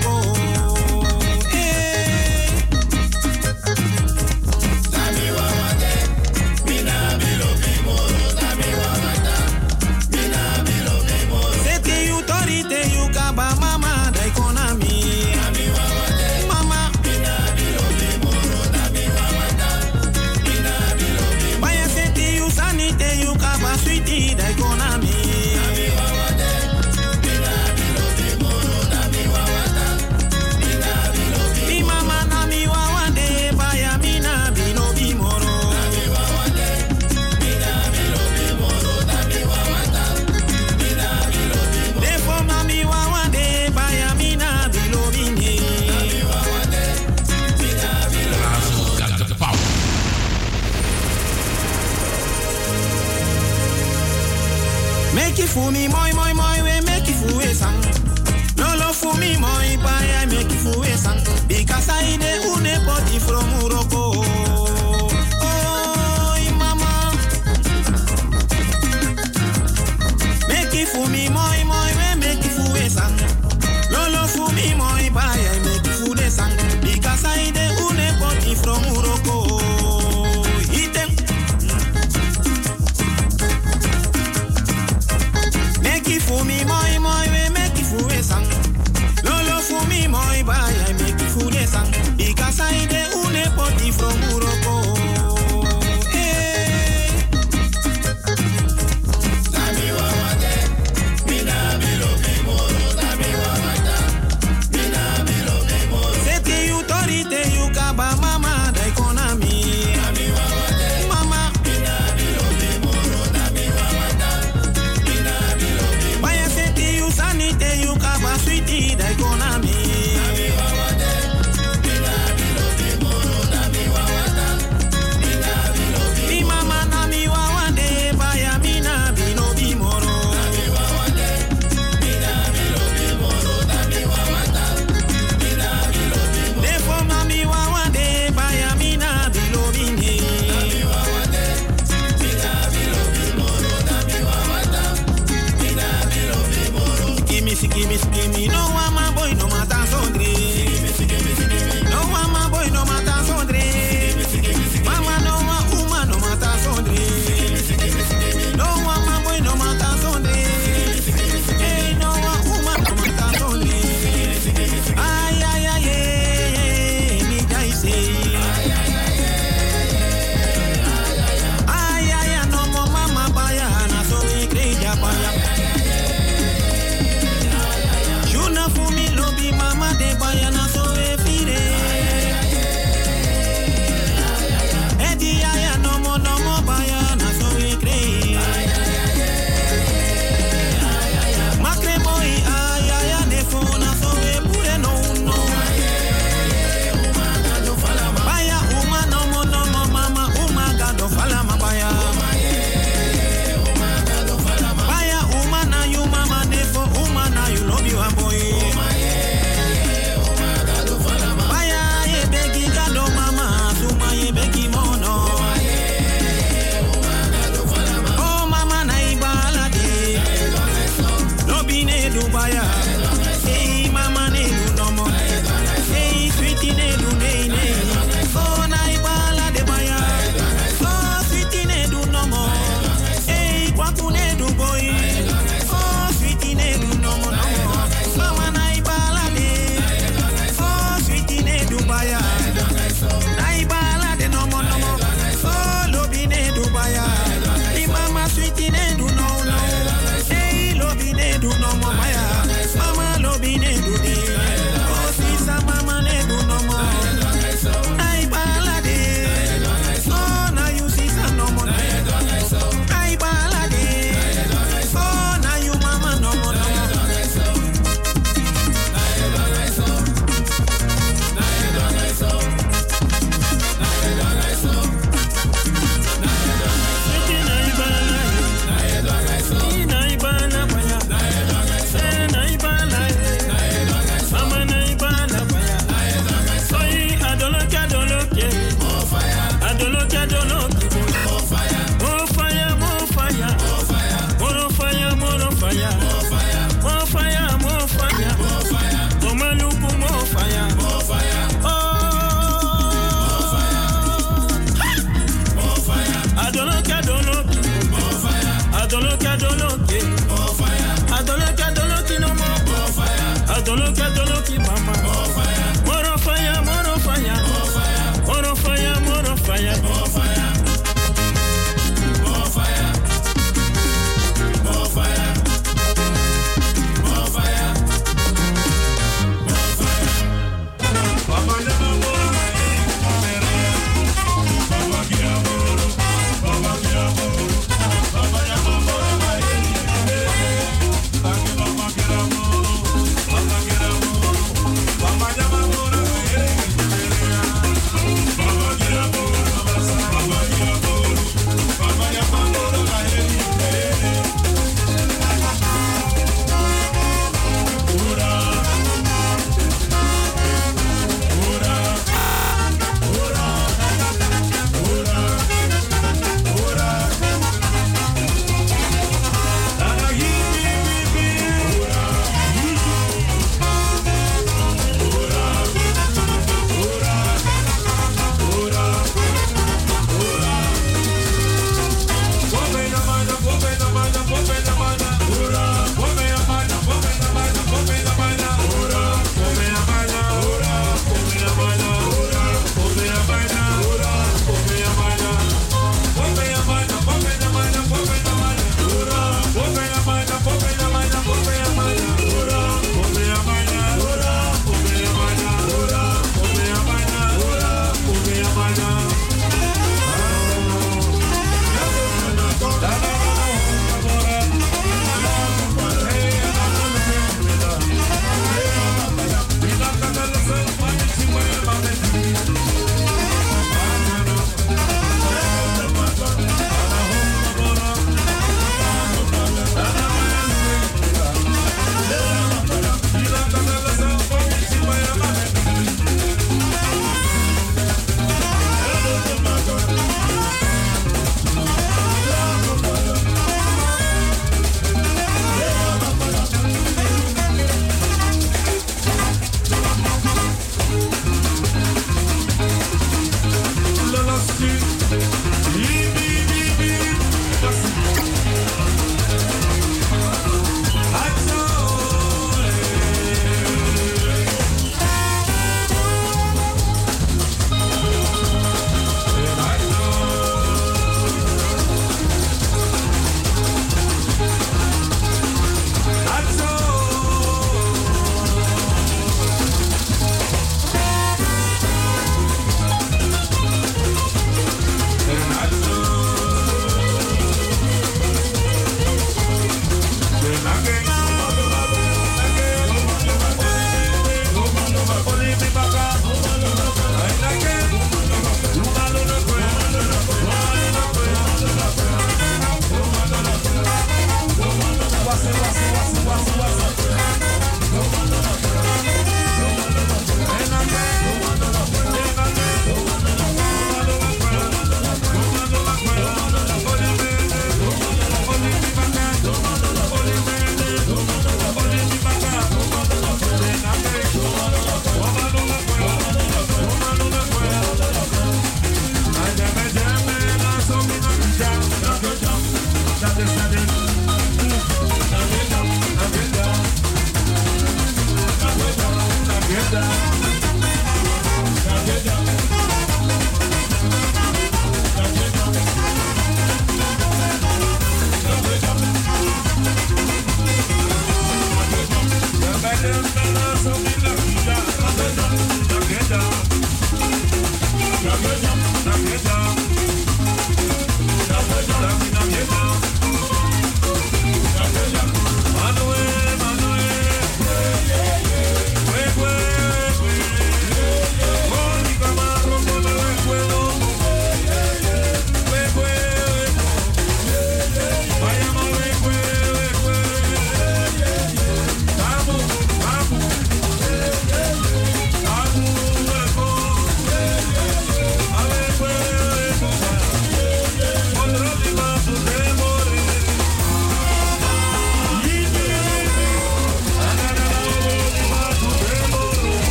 Dubai.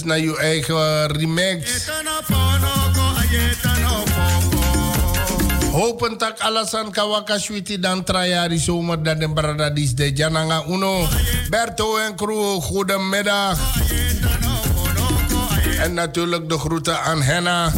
Is naar uw eigen remix. Hopen tak alasan kawaka switi dan trajari zomer dan de bradadis de Jananga Uno. Berto en crew, goedemiddag. En natuurlijk de groeten aan Henna.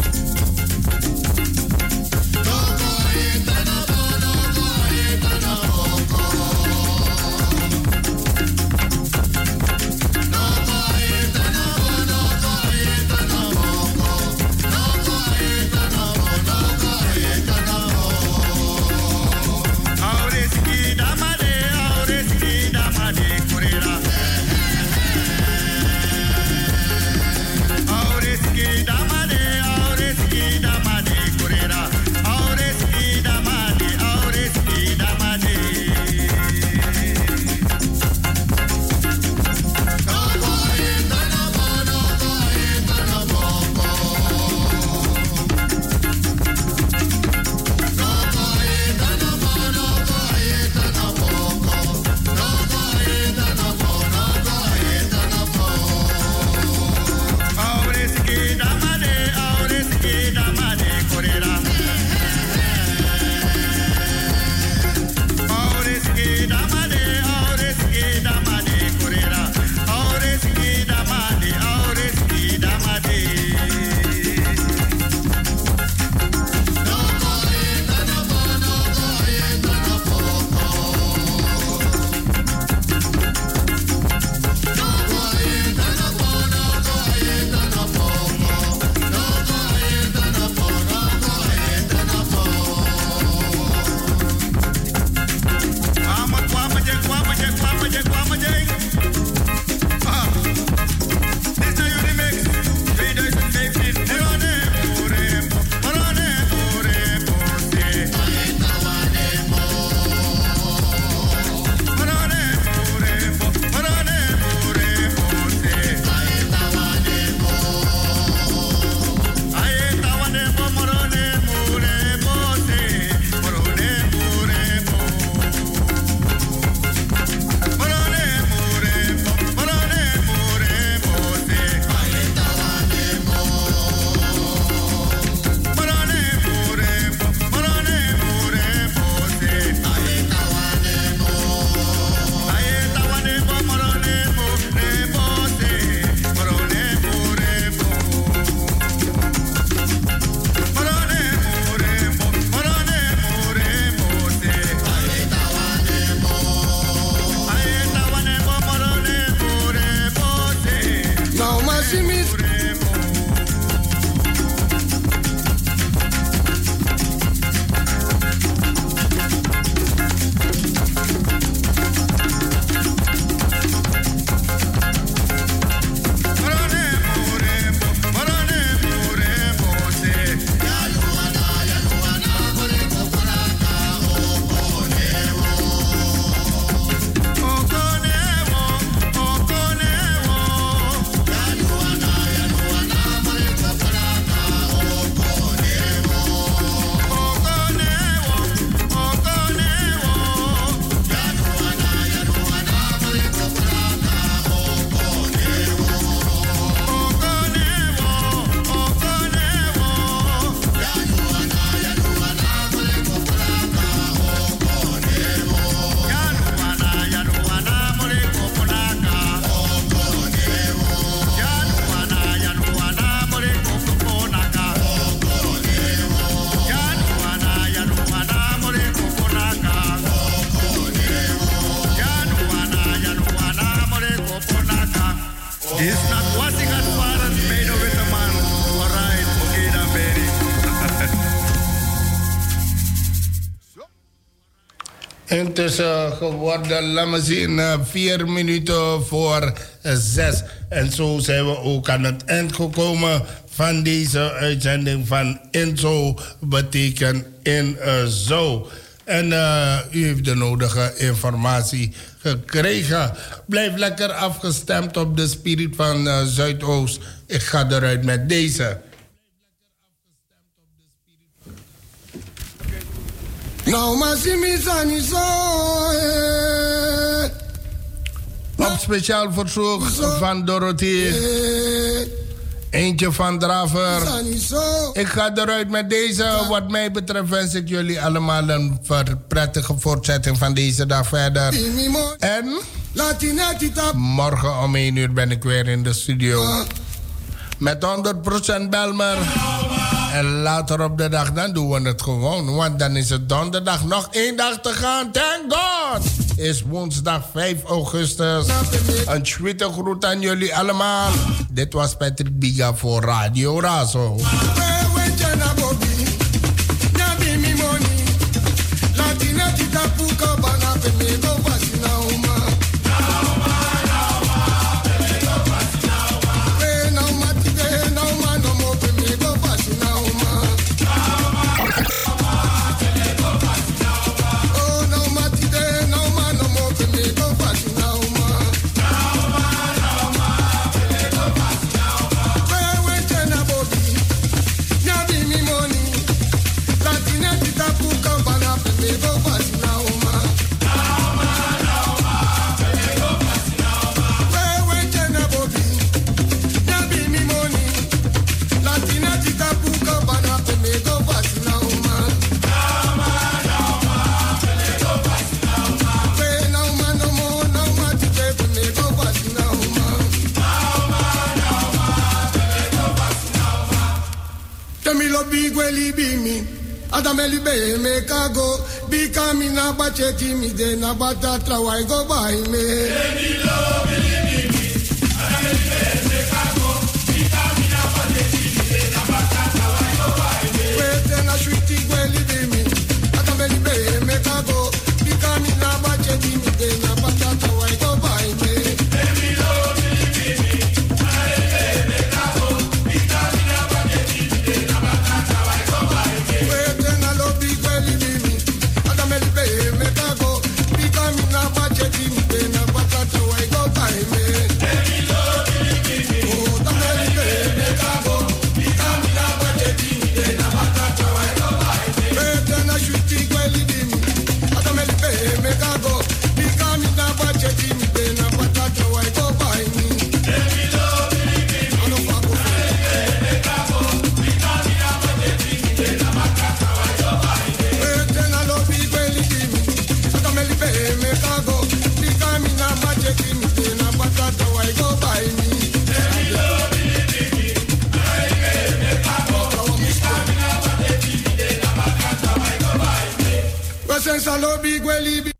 Intussen geworden, laat me zien, eh, vier minuten voor eh, zes. En zo zijn we ook aan het eind gekomen van deze uitzending van Inzo betekent in eh, zo. En u heeft de nodige informatie gekregen. Blijf lekker afgestemd op de spirit van Zuidoost. Ik ga eruit met deze. Nou, aan je zo. Op speciaal verzoek van Dorothy. Eentje van Draver. Ik ga eruit met deze. Wat mij betreft wens ik jullie allemaal een prettige voortzetting van deze dag verder. En morgen om 1 uur ben ik weer in de studio. Met 100% Belmer. En later op de dag, dan doen we het gewoon. Want dan is het donderdag nog één dag te gaan. Thank God! Is woensdag 5 augustus. Een sweete groet aan jullie allemaal. Dit was Patrick Biga voor Radio Razo. Temilo bigweli bimi Adameli be me kago. Bika mi na bacheti mi de na bata trawai go by me. Temilo na